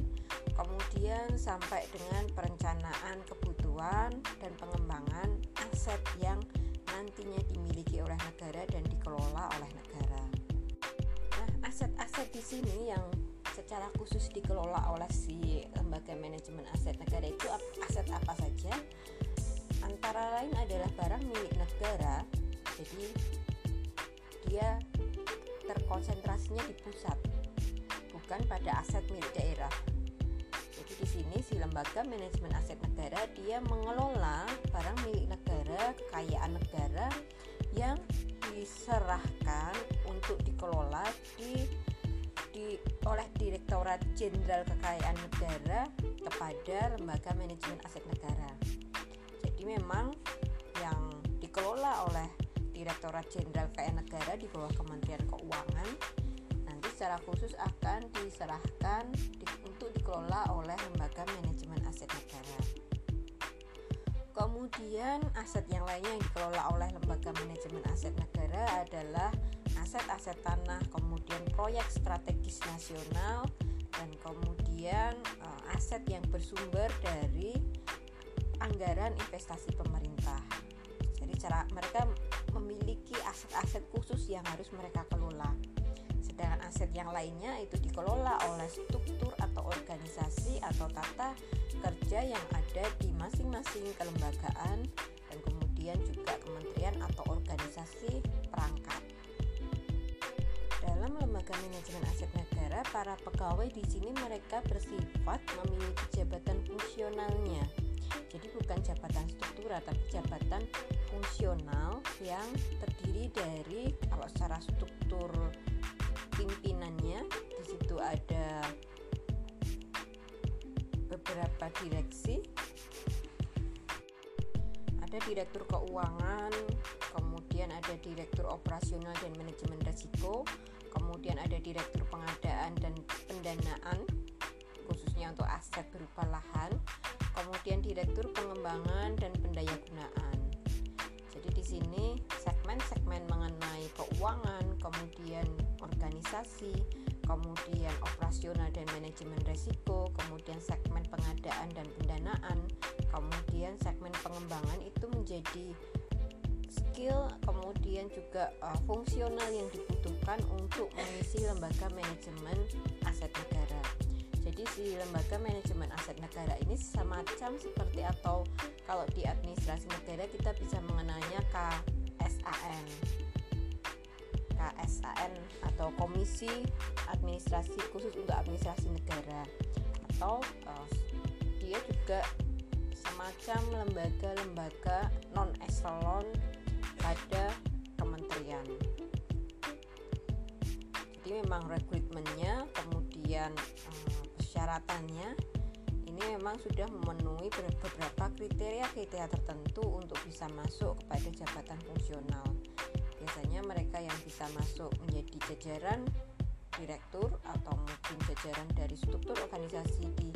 kemudian sampai dengan perencanaan kebutuhan dan pengembangan aset yang nantinya dimiliki oleh negara dan dikelola oleh negara. Aset-aset di sini yang secara khusus dikelola oleh si lembaga manajemen aset negara itu aset apa saja? Antara lain adalah barang milik negara. Jadi dia terkonsentrasinya di pusat, bukan pada aset milik daerah di sini si lembaga manajemen aset negara dia mengelola barang milik negara, kekayaan negara yang diserahkan untuk dikelola di di oleh Direktorat Jenderal Kekayaan Negara kepada lembaga manajemen aset negara. Jadi memang yang dikelola oleh Direktorat Jenderal Kekayaan Negara di bawah Kementerian Keuangan nanti secara khusus akan diserahkan di, untuk dikelola oleh lembaga manajemen aset negara. Kemudian aset yang lainnya yang dikelola oleh lembaga manajemen aset negara adalah aset-aset tanah, kemudian proyek strategis nasional dan kemudian uh, aset yang bersumber dari anggaran investasi pemerintah. Jadi cara mereka memiliki aset-aset khusus yang harus mereka kelola sedangkan aset yang lainnya itu dikelola oleh struktur atau organisasi atau tata kerja yang ada di masing-masing kelembagaan dan kemudian juga kementerian atau organisasi perangkat. Dalam lembaga manajemen aset negara, para pegawai di sini mereka bersifat memiliki jabatan fungsionalnya. Jadi bukan jabatan struktural tapi jabatan fungsional yang terdiri dari kalau secara struktur pimpinannya. Di situ ada beberapa direksi. Ada direktur keuangan kemudian ada direktur operasional dan manajemen risiko kemudian ada direktur pengadaan dan pendanaan khususnya untuk aset berupa lahan kemudian direktur pengembangan dan pendayagunaan jadi di sini segmen-segmen mengenai keuangan kemudian organisasi, kemudian operasional dan manajemen resiko, kemudian segmen pengadaan dan pendanaan, kemudian segmen pengembangan itu menjadi skill kemudian juga uh, fungsional yang dibutuhkan untuk mengisi lembaga manajemen aset negara. Jadi si lembaga manajemen aset negara ini semacam seperti atau kalau di administrasi negara kita bisa mengenalnya KSAN KSAN atau Komisi Administrasi Khusus untuk Administrasi Negara atau uh, dia juga semacam lembaga-lembaga non eselon pada kementerian. jadi memang rekrutmennya kemudian eh, persyaratannya ini memang sudah memenuhi beberapa kriteria-kriteria tertentu untuk bisa masuk kepada jabatan fungsional. Biasanya mereka yang bisa masuk menjadi jajaran direktur atau mungkin jajaran dari struktur organisasi di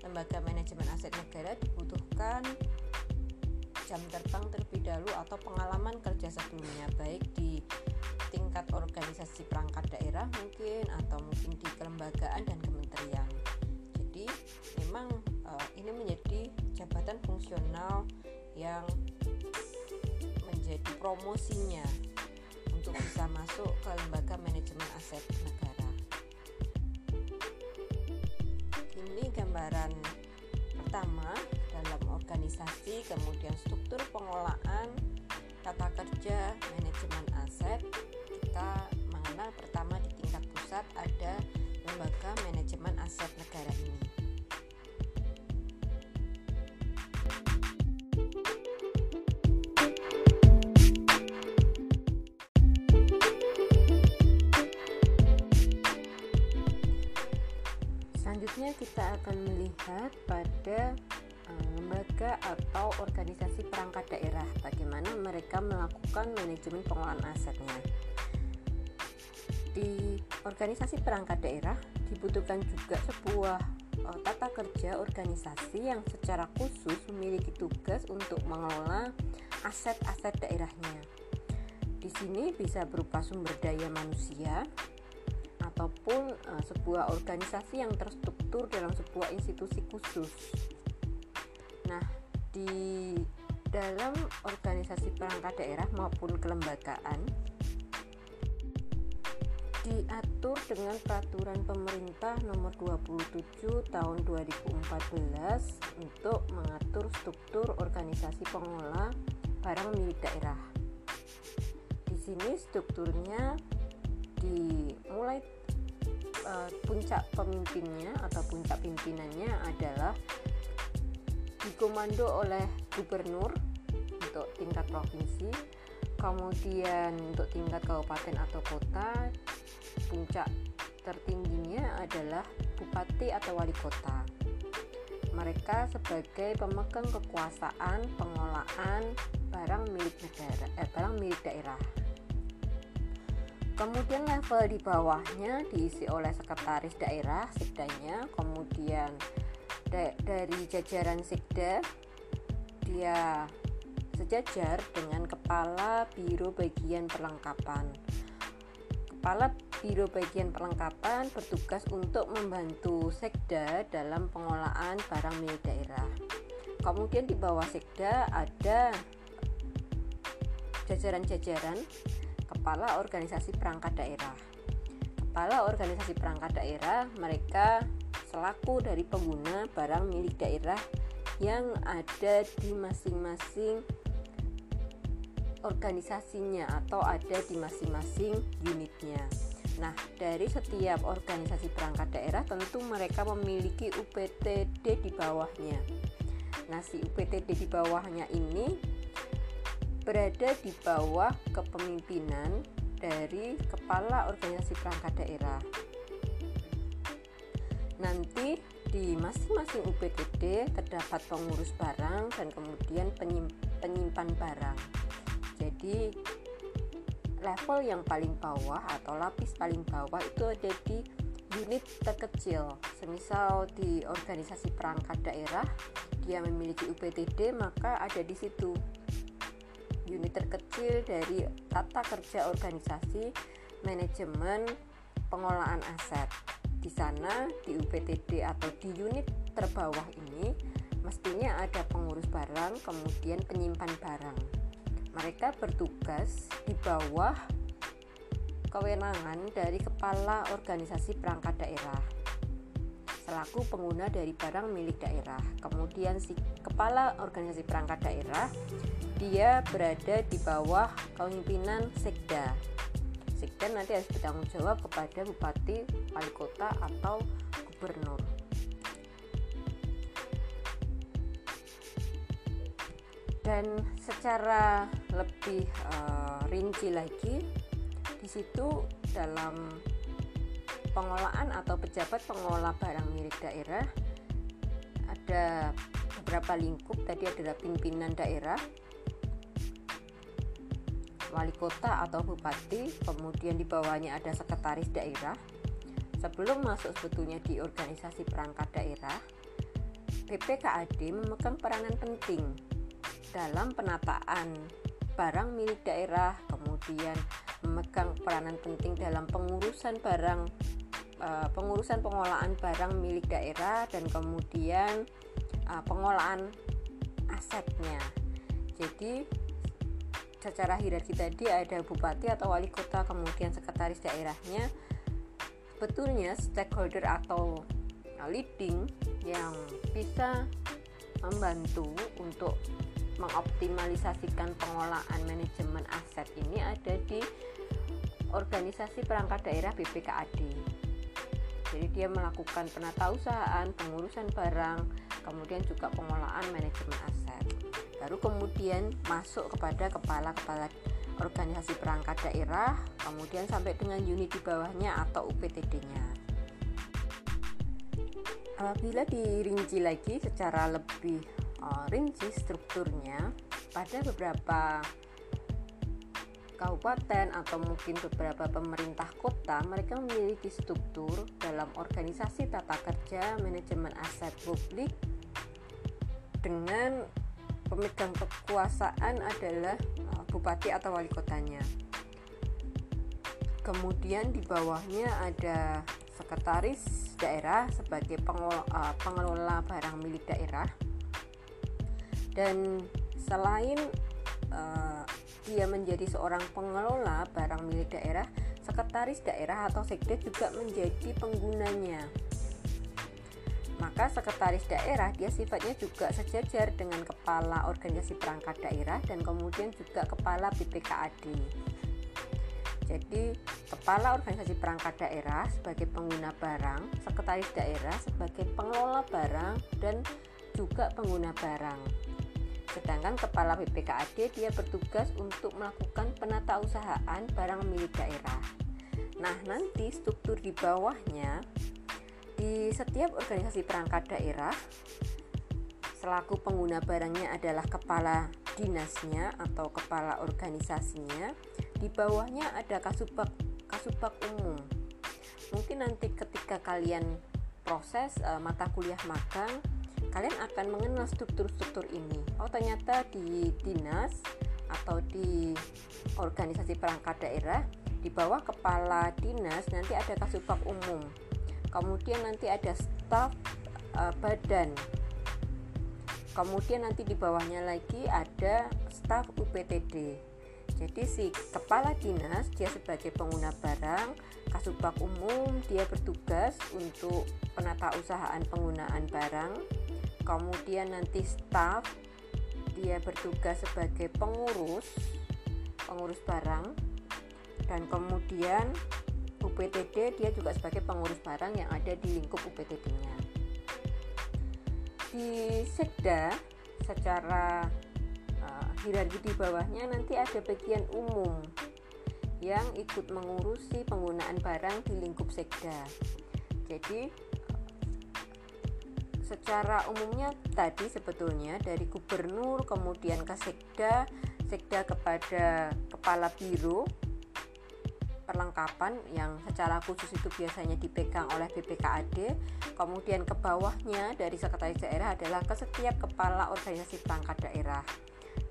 lembaga manajemen aset negara dibutuhkan jam terbang terlebih dahulu atau pengalaman kerja sebelumnya baik di tingkat organisasi perangkat daerah mungkin atau mungkin di kelembagaan dan kementerian memang uh, ini menjadi jabatan fungsional yang menjadi promosinya untuk bisa masuk ke lembaga manajemen aset negara. Ini gambaran pertama dalam organisasi kemudian struktur pengolahan tata kerja manajemen aset. Kita mengenal pertama di tingkat pusat ada lembaga manajemen aset negara ini melihat pada uh, lembaga atau organisasi perangkat daerah bagaimana mereka melakukan manajemen pengelolaan asetnya. Di organisasi perangkat daerah dibutuhkan juga sebuah uh, tata kerja organisasi yang secara khusus memiliki tugas untuk mengelola aset-aset daerahnya. Di sini bisa berupa sumber daya manusia, ataupun uh, sebuah organisasi yang terstruktur dalam sebuah institusi khusus. Nah, di dalam organisasi perangkat daerah maupun kelembagaan diatur dengan peraturan pemerintah nomor 27 tahun 2014 untuk mengatur struktur organisasi pengelola barang milik daerah. Di sini strukturnya dimulai uh, puncak pemimpinnya atau puncak pimpinannya adalah dikomando oleh gubernur untuk tingkat provinsi kemudian untuk tingkat kabupaten atau kota puncak tertingginya adalah bupati atau wali kota. Mereka sebagai pemegang kekuasaan pengelolaan barang milik negara eh, barang milik daerah kemudian level di bawahnya diisi oleh sekretaris daerah sekdanya. Kemudian da dari jajaran sekda dia sejajar dengan kepala biro bagian perlengkapan. Kepala biro bagian perlengkapan bertugas untuk membantu sekda dalam pengelolaan barang milik daerah. Kemudian di bawah sekda ada jajaran-jajaran kepala organisasi perangkat daerah. Kepala organisasi perangkat daerah mereka selaku dari pengguna barang milik daerah yang ada di masing-masing organisasinya atau ada di masing-masing unitnya. Nah, dari setiap organisasi perangkat daerah tentu mereka memiliki UPTD di bawahnya. Nah, si UPTD di bawahnya ini berada di bawah kepemimpinan dari kepala organisasi perangkat daerah. Nanti di masing-masing UPTD terdapat pengurus barang dan kemudian penyimpan barang. Jadi level yang paling bawah atau lapis paling bawah itu ada di unit terkecil. Semisal di organisasi perangkat daerah dia memiliki UPTD maka ada di situ unit terkecil dari tata kerja organisasi manajemen pengolahan aset. Di sana di UPTD atau di unit terbawah ini mestinya ada pengurus barang, kemudian penyimpan barang. Mereka bertugas di bawah kewenangan dari kepala organisasi perangkat daerah selaku pengguna dari barang milik daerah. Kemudian si kepala organisasi perangkat daerah dia berada di bawah kepemimpinan sekda. Sekda nanti harus bertanggung jawab kepada bupati, wali kota atau gubernur. Dan secara lebih uh, rinci lagi, di situ dalam pengelolaan atau pejabat pengelola barang milik daerah. Ada beberapa lingkup tadi adalah pimpinan daerah wali kota atau bupati kemudian di bawahnya ada sekretaris daerah. Sebelum masuk sebetulnya di organisasi perangkat daerah BPKAD memegang peranan penting dalam penataan barang milik daerah kemudian memegang peranan penting dalam pengurusan barang uh, pengurusan pengelolaan barang milik daerah dan kemudian uh, pengolahan asetnya. Jadi secara hierarki tadi ada bupati atau wali kota kemudian sekretaris daerahnya betulnya stakeholder atau leading yang bisa membantu untuk mengoptimalisasikan pengelolaan manajemen aset ini ada di organisasi perangkat daerah BPKAD. Jadi dia melakukan penatausahaan, pengurusan barang, kemudian juga pengelolaan manajemen aset. Baru kemudian masuk kepada kepala-kepala organisasi perangkat daerah, kemudian sampai dengan unit di bawahnya atau UPTD-nya. Apabila dirinci lagi secara lebih rinci strukturnya, pada beberapa kabupaten atau mungkin beberapa pemerintah kota mereka memiliki struktur dalam organisasi tata kerja manajemen aset publik dengan pemegang kekuasaan adalah uh, bupati atau wali kotanya. Kemudian di bawahnya ada sekretaris daerah sebagai pengelola, pengelola barang milik daerah. Dan selain uh, dia menjadi seorang pengelola barang milik daerah, sekretaris daerah atau sekda juga menjadi penggunanya. Maka sekretaris daerah dia sifatnya juga sejajar dengan kepala organisasi perangkat daerah dan kemudian juga kepala BPKAD. Jadi, kepala organisasi perangkat daerah sebagai pengguna barang, sekretaris daerah sebagai pengelola barang dan juga pengguna barang. Sedangkan kepala BPKAD dia bertugas untuk melakukan penatausahaan barang milik daerah. Nah, nanti struktur di bawahnya di setiap organisasi perangkat daerah selaku pengguna barangnya adalah kepala dinasnya atau kepala organisasinya. Di bawahnya ada kasubag kasubag umum. Mungkin nanti ketika kalian proses uh, mata kuliah magang kalian akan mengenal struktur-struktur ini. Oh, ternyata di dinas atau di organisasi perangkat daerah di bawah kepala dinas nanti ada kasubag umum. Kemudian nanti ada staf uh, badan. Kemudian nanti di bawahnya lagi ada staf UPTD. Jadi si kepala dinas dia sebagai pengguna barang, kasubag umum dia bertugas untuk penata usahaan penggunaan barang, kemudian nanti staff dia bertugas sebagai pengurus pengurus barang dan kemudian UPTD dia juga sebagai pengurus barang yang ada di lingkup UPTD-nya. Di Sekda secara uh, hierarki di bawahnya nanti ada bagian umum yang ikut mengurusi penggunaan barang di lingkup Sekda. Jadi secara umumnya tadi sebetulnya dari gubernur kemudian ke sekda sekda kepada kepala biro perlengkapan yang secara khusus itu biasanya dipegang oleh BPKAD kemudian ke bawahnya dari sekretaris daerah adalah ke setiap kepala organisasi perangkat daerah.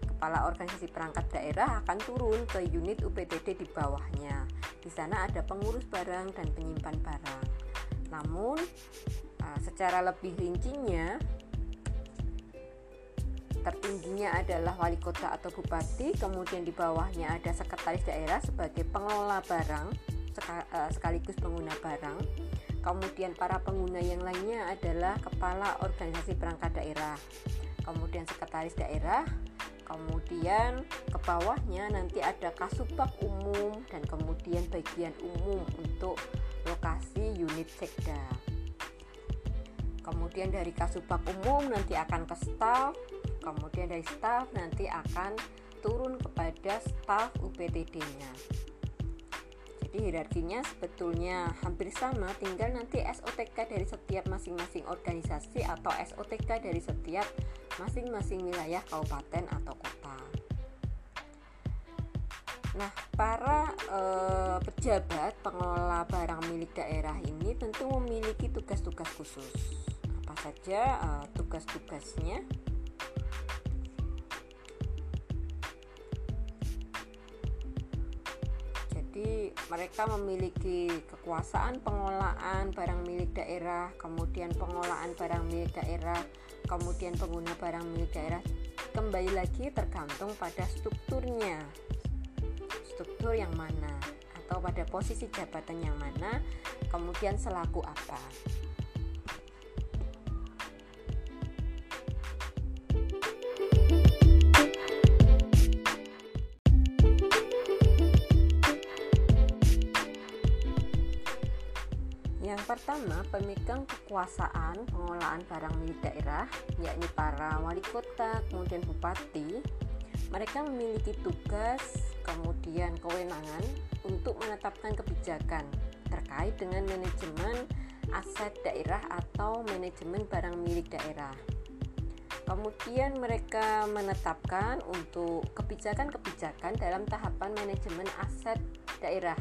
Kepala organisasi perangkat daerah akan turun ke unit UPTD di bawahnya. Di sana ada pengurus barang dan penyimpan barang. Namun Nah, secara lebih rincinya tertingginya adalah wali kota atau bupati, kemudian di bawahnya ada sekretaris daerah sebagai pengelola barang eh, sekaligus pengguna barang. Kemudian para pengguna yang lainnya adalah kepala organisasi perangkat daerah. Kemudian sekretaris daerah, kemudian ke bawahnya nanti ada kasubag umum dan kemudian bagian umum untuk lokasi unit sekda kemudian dari kasubag umum nanti akan ke staff kemudian dari staff nanti akan turun kepada staff UPTD-nya Jadi hierarkinya sebetulnya hampir sama, tinggal nanti SOTK dari setiap masing-masing organisasi atau SOTK dari setiap masing-masing wilayah kabupaten atau kota. Nah, para e, pejabat pengelola barang milik daerah ini tentu memiliki tugas-tugas khusus. Saja e, tugas-tugasnya? Jadi mereka memiliki kekuasaan pengelolaan barang milik daerah, kemudian pengelolaan barang milik daerah, kemudian pengguna barang milik daerah. Kembali lagi tergantung pada strukturnya. Struktur yang mana atau pada posisi jabatan yang mana, kemudian selaku apa. Pertama, pemegang kekuasaan pengelolaan barang milik daerah, yakni para wali kota, kemudian bupati. Mereka memiliki tugas, kemudian kewenangan untuk menetapkan kebijakan terkait dengan manajemen aset daerah atau manajemen barang milik daerah. Kemudian mereka menetapkan untuk kebijakan-kebijakan dalam tahapan manajemen aset daerah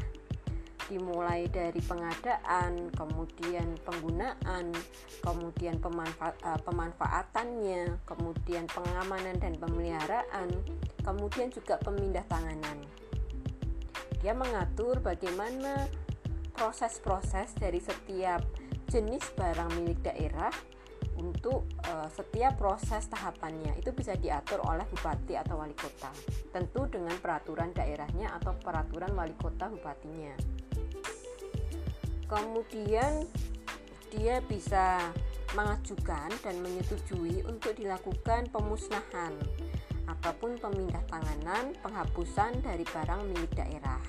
dimulai dari pengadaan, kemudian penggunaan, kemudian pemanfa uh, pemanfaatannya, kemudian pengamanan dan pemeliharaan, kemudian juga pemindah tanganan. Dia mengatur bagaimana proses-proses dari setiap jenis barang milik daerah untuk uh, setiap proses tahapannya. Itu bisa diatur oleh bupati atau wali kota. Tentu dengan peraturan daerahnya atau peraturan wali kota bupatinya kemudian dia bisa mengajukan dan menyetujui untuk dilakukan pemusnahan ataupun pemindah tanganan penghapusan dari barang milik daerah.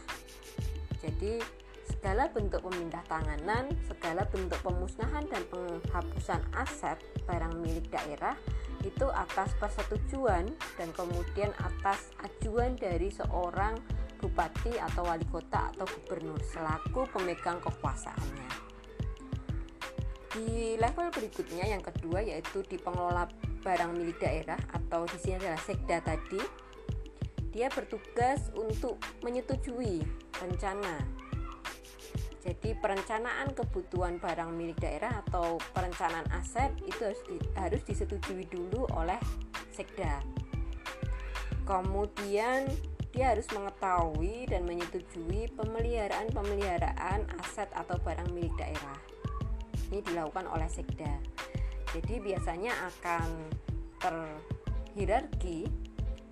Jadi segala bentuk pemindah tanganan, segala bentuk pemusnahan dan penghapusan aset barang milik daerah itu atas persetujuan dan kemudian atas ajuan dari seorang bupati atau wali kota atau gubernur selaku pemegang kekuasaannya. Di level berikutnya yang kedua yaitu di pengelola barang milik daerah atau di sini adalah sekda tadi. Dia bertugas untuk menyetujui rencana. Jadi perencanaan kebutuhan barang milik daerah atau perencanaan aset itu harus, di, harus disetujui dulu oleh sekda. Kemudian dia harus mengetahui dan menyetujui pemeliharaan-pemeliharaan aset atau barang milik daerah. Ini dilakukan oleh sekda. Jadi biasanya akan terhierarki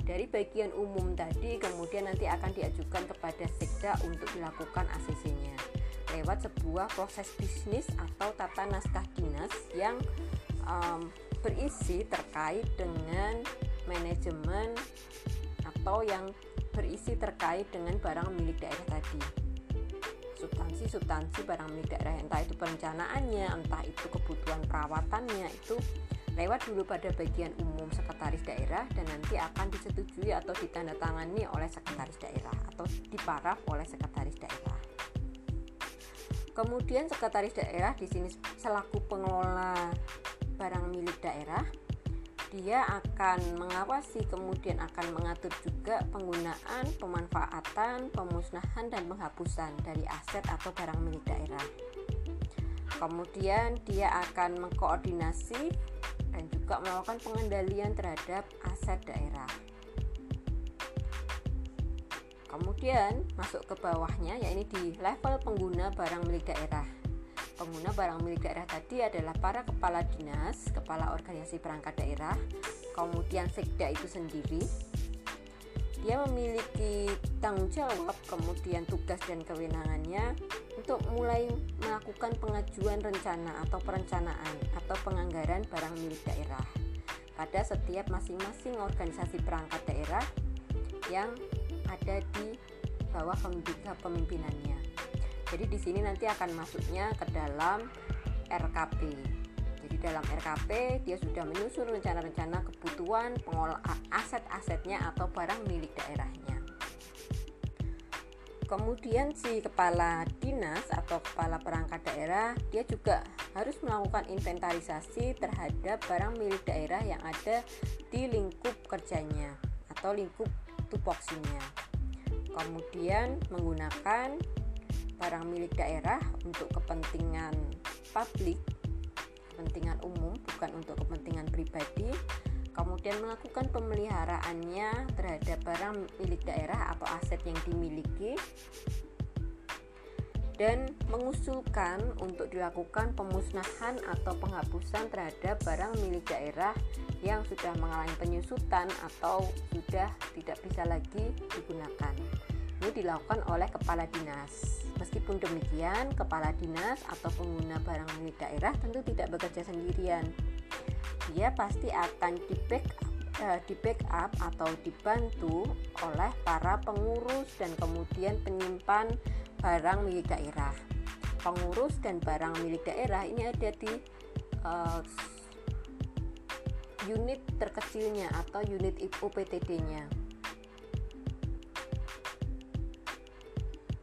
dari bagian umum tadi kemudian nanti akan diajukan kepada sekda untuk dilakukan ACC-nya lewat sebuah proses bisnis atau tata naskah dinas yang um, berisi terkait dengan manajemen atau yang berisi terkait dengan barang milik daerah tadi substansi-substansi barang milik daerah entah itu perencanaannya entah itu kebutuhan perawatannya itu lewat dulu pada bagian umum sekretaris daerah dan nanti akan disetujui atau ditandatangani oleh sekretaris daerah atau diparaf oleh sekretaris daerah. Kemudian sekretaris daerah di sini selaku pengelola barang milik daerah dia akan mengawasi kemudian akan mengatur juga penggunaan, pemanfaatan, pemusnahan dan penghapusan dari aset atau barang milik daerah. Kemudian dia akan mengkoordinasi dan juga melakukan pengendalian terhadap aset daerah. Kemudian masuk ke bawahnya yaitu di level pengguna barang milik daerah pengguna barang milik daerah tadi adalah para kepala dinas, kepala organisasi perangkat daerah, kemudian sekda itu sendiri. Dia memiliki tanggung jawab, kemudian tugas dan kewenangannya untuk mulai melakukan pengajuan rencana atau perencanaan atau penganggaran barang milik daerah pada setiap masing-masing organisasi perangkat daerah yang ada di bawah pemimpinannya. Jadi di sini nanti akan masuknya ke dalam RKP. Jadi dalam RKP dia sudah menyusun rencana-rencana kebutuhan pengelolaan aset-asetnya atau barang milik daerahnya. kemudian si kepala dinas atau kepala perangkat daerah dia juga harus melakukan inventarisasi terhadap barang milik daerah yang ada di lingkup kerjanya atau lingkup tupoksinya kemudian menggunakan barang milik daerah untuk kepentingan publik kepentingan umum bukan untuk kepentingan pribadi kemudian melakukan pemeliharaannya terhadap barang milik daerah atau aset yang dimiliki dan mengusulkan untuk dilakukan pemusnahan atau penghapusan terhadap barang milik daerah yang sudah mengalami penyusutan atau sudah tidak bisa lagi digunakan. Ini dilakukan oleh kepala dinas. Meskipun demikian, kepala dinas atau pengguna barang milik daerah tentu tidak bekerja sendirian dia pasti akan di backup uh, di atau dibantu oleh para pengurus dan kemudian penyimpan barang milik daerah. Pengurus dan barang milik daerah ini ada di uh, unit terkecilnya atau unit UPTD-nya.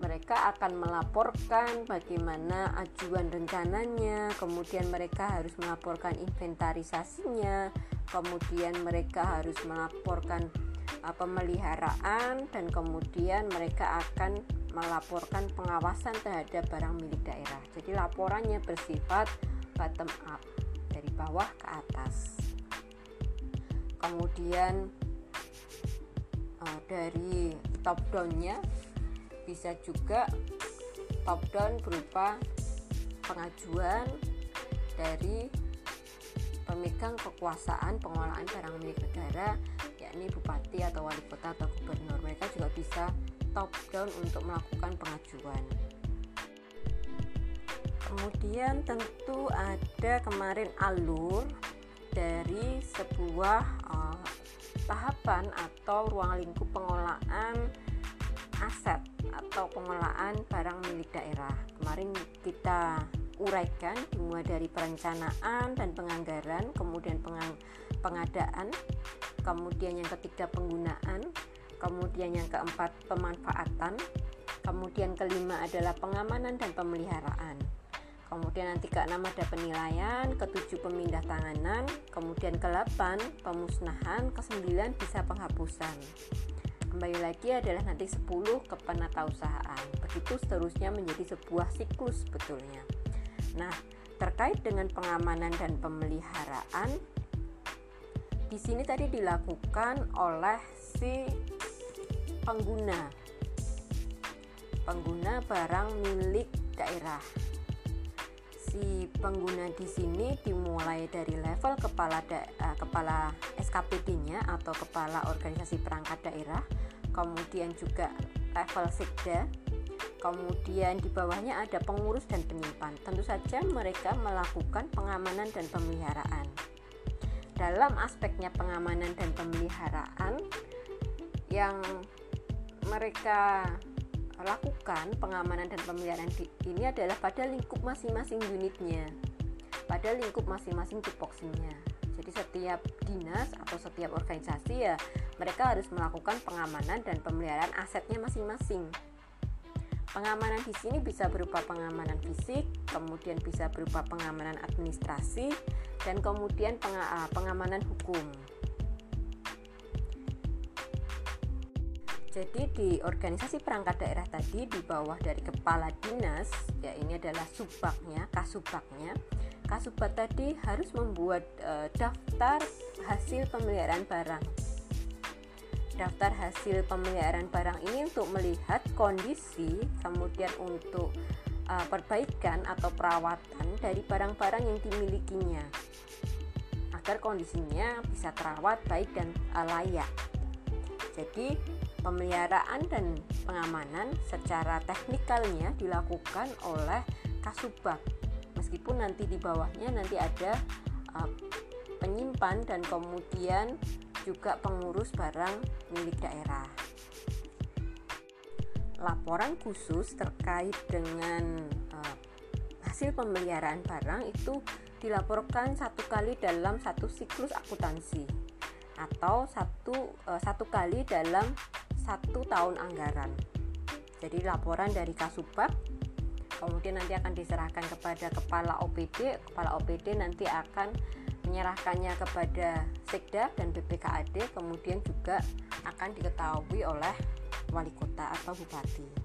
Mereka akan melaporkan bagaimana ajuan rencananya, kemudian mereka harus melaporkan inventarisasinya, kemudian mereka harus melaporkan uh, pemeliharaan dan kemudian mereka akan melaporkan pengawasan terhadap barang milik daerah. Jadi laporannya bersifat bottom up dari bawah ke atas. Kemudian uh, dari top downnya bisa juga top down berupa pengajuan dari pemegang kekuasaan pengelolaan barang milik negara yakni bupati atau wali kota atau gubernur. Mereka juga bisa top down untuk melakukan pengajuan. Kemudian tentu ada kemarin alur dari sebuah uh, tahapan atau ruang lingkup pengelolaan aset atau pengelolaan barang milik daerah. Kemarin kita uraikan dimulai dari perencanaan dan penganggaran, kemudian pengang pengadaan, kemudian yang ketiga penggunaan, kemudian yang keempat pemanfaatan, kemudian kelima adalah pengamanan dan pemeliharaan. Kemudian nanti keenam ada penilaian, ketujuh pemindah tanganan, kemudian ke delapan pemusnahan, kesembilan bisa penghapusan kembali lagi adalah nanti 10 ke penatausahaan begitu seterusnya menjadi sebuah siklus sebetulnya. Nah terkait dengan pengamanan dan pemeliharaan di sini tadi dilakukan oleh si pengguna. Pengguna barang milik daerah si pengguna di sini dimulai dari level kepala da, uh, kepala SKPD-nya atau kepala organisasi perangkat daerah kemudian juga level sekda kemudian di bawahnya ada pengurus dan penyimpan. Tentu saja mereka melakukan pengamanan dan pemeliharaan. Dalam aspeknya pengamanan dan pemeliharaan yang mereka lakukan pengamanan dan pemeliharaan ini adalah pada lingkup masing-masing unitnya pada lingkup masing-masing tupoksinya jadi setiap dinas atau setiap organisasi ya mereka harus melakukan pengamanan dan pemeliharaan asetnya masing-masing. Pengamanan di sini bisa berupa pengamanan fisik, kemudian bisa berupa pengamanan administrasi, dan kemudian ah, pengamanan hukum. Jadi di organisasi perangkat daerah tadi di bawah dari kepala dinas, ya ini adalah subaknya, kasubaknya. Kasubak tadi harus membuat e, daftar hasil pemeliharaan barang daftar hasil pemeliharaan barang ini untuk melihat kondisi kemudian untuk uh, perbaikan atau perawatan dari barang-barang yang dimilikinya agar kondisinya bisa terawat baik dan uh, layak. Jadi pemeliharaan dan pengamanan secara teknikalnya dilakukan oleh Kasubag. Meskipun nanti di bawahnya nanti ada uh, penyimpan dan kemudian juga pengurus barang milik daerah. Laporan khusus terkait dengan uh, hasil pemeliharaan barang itu dilaporkan satu kali dalam satu siklus akuntansi atau satu uh, satu kali dalam satu tahun anggaran. Jadi laporan dari Kasubag kemudian nanti akan diserahkan kepada kepala OPD. Kepala OPD nanti akan menyerahkannya kepada Sekda dan BPKAD kemudian juga akan diketahui oleh wali kota atau bupati.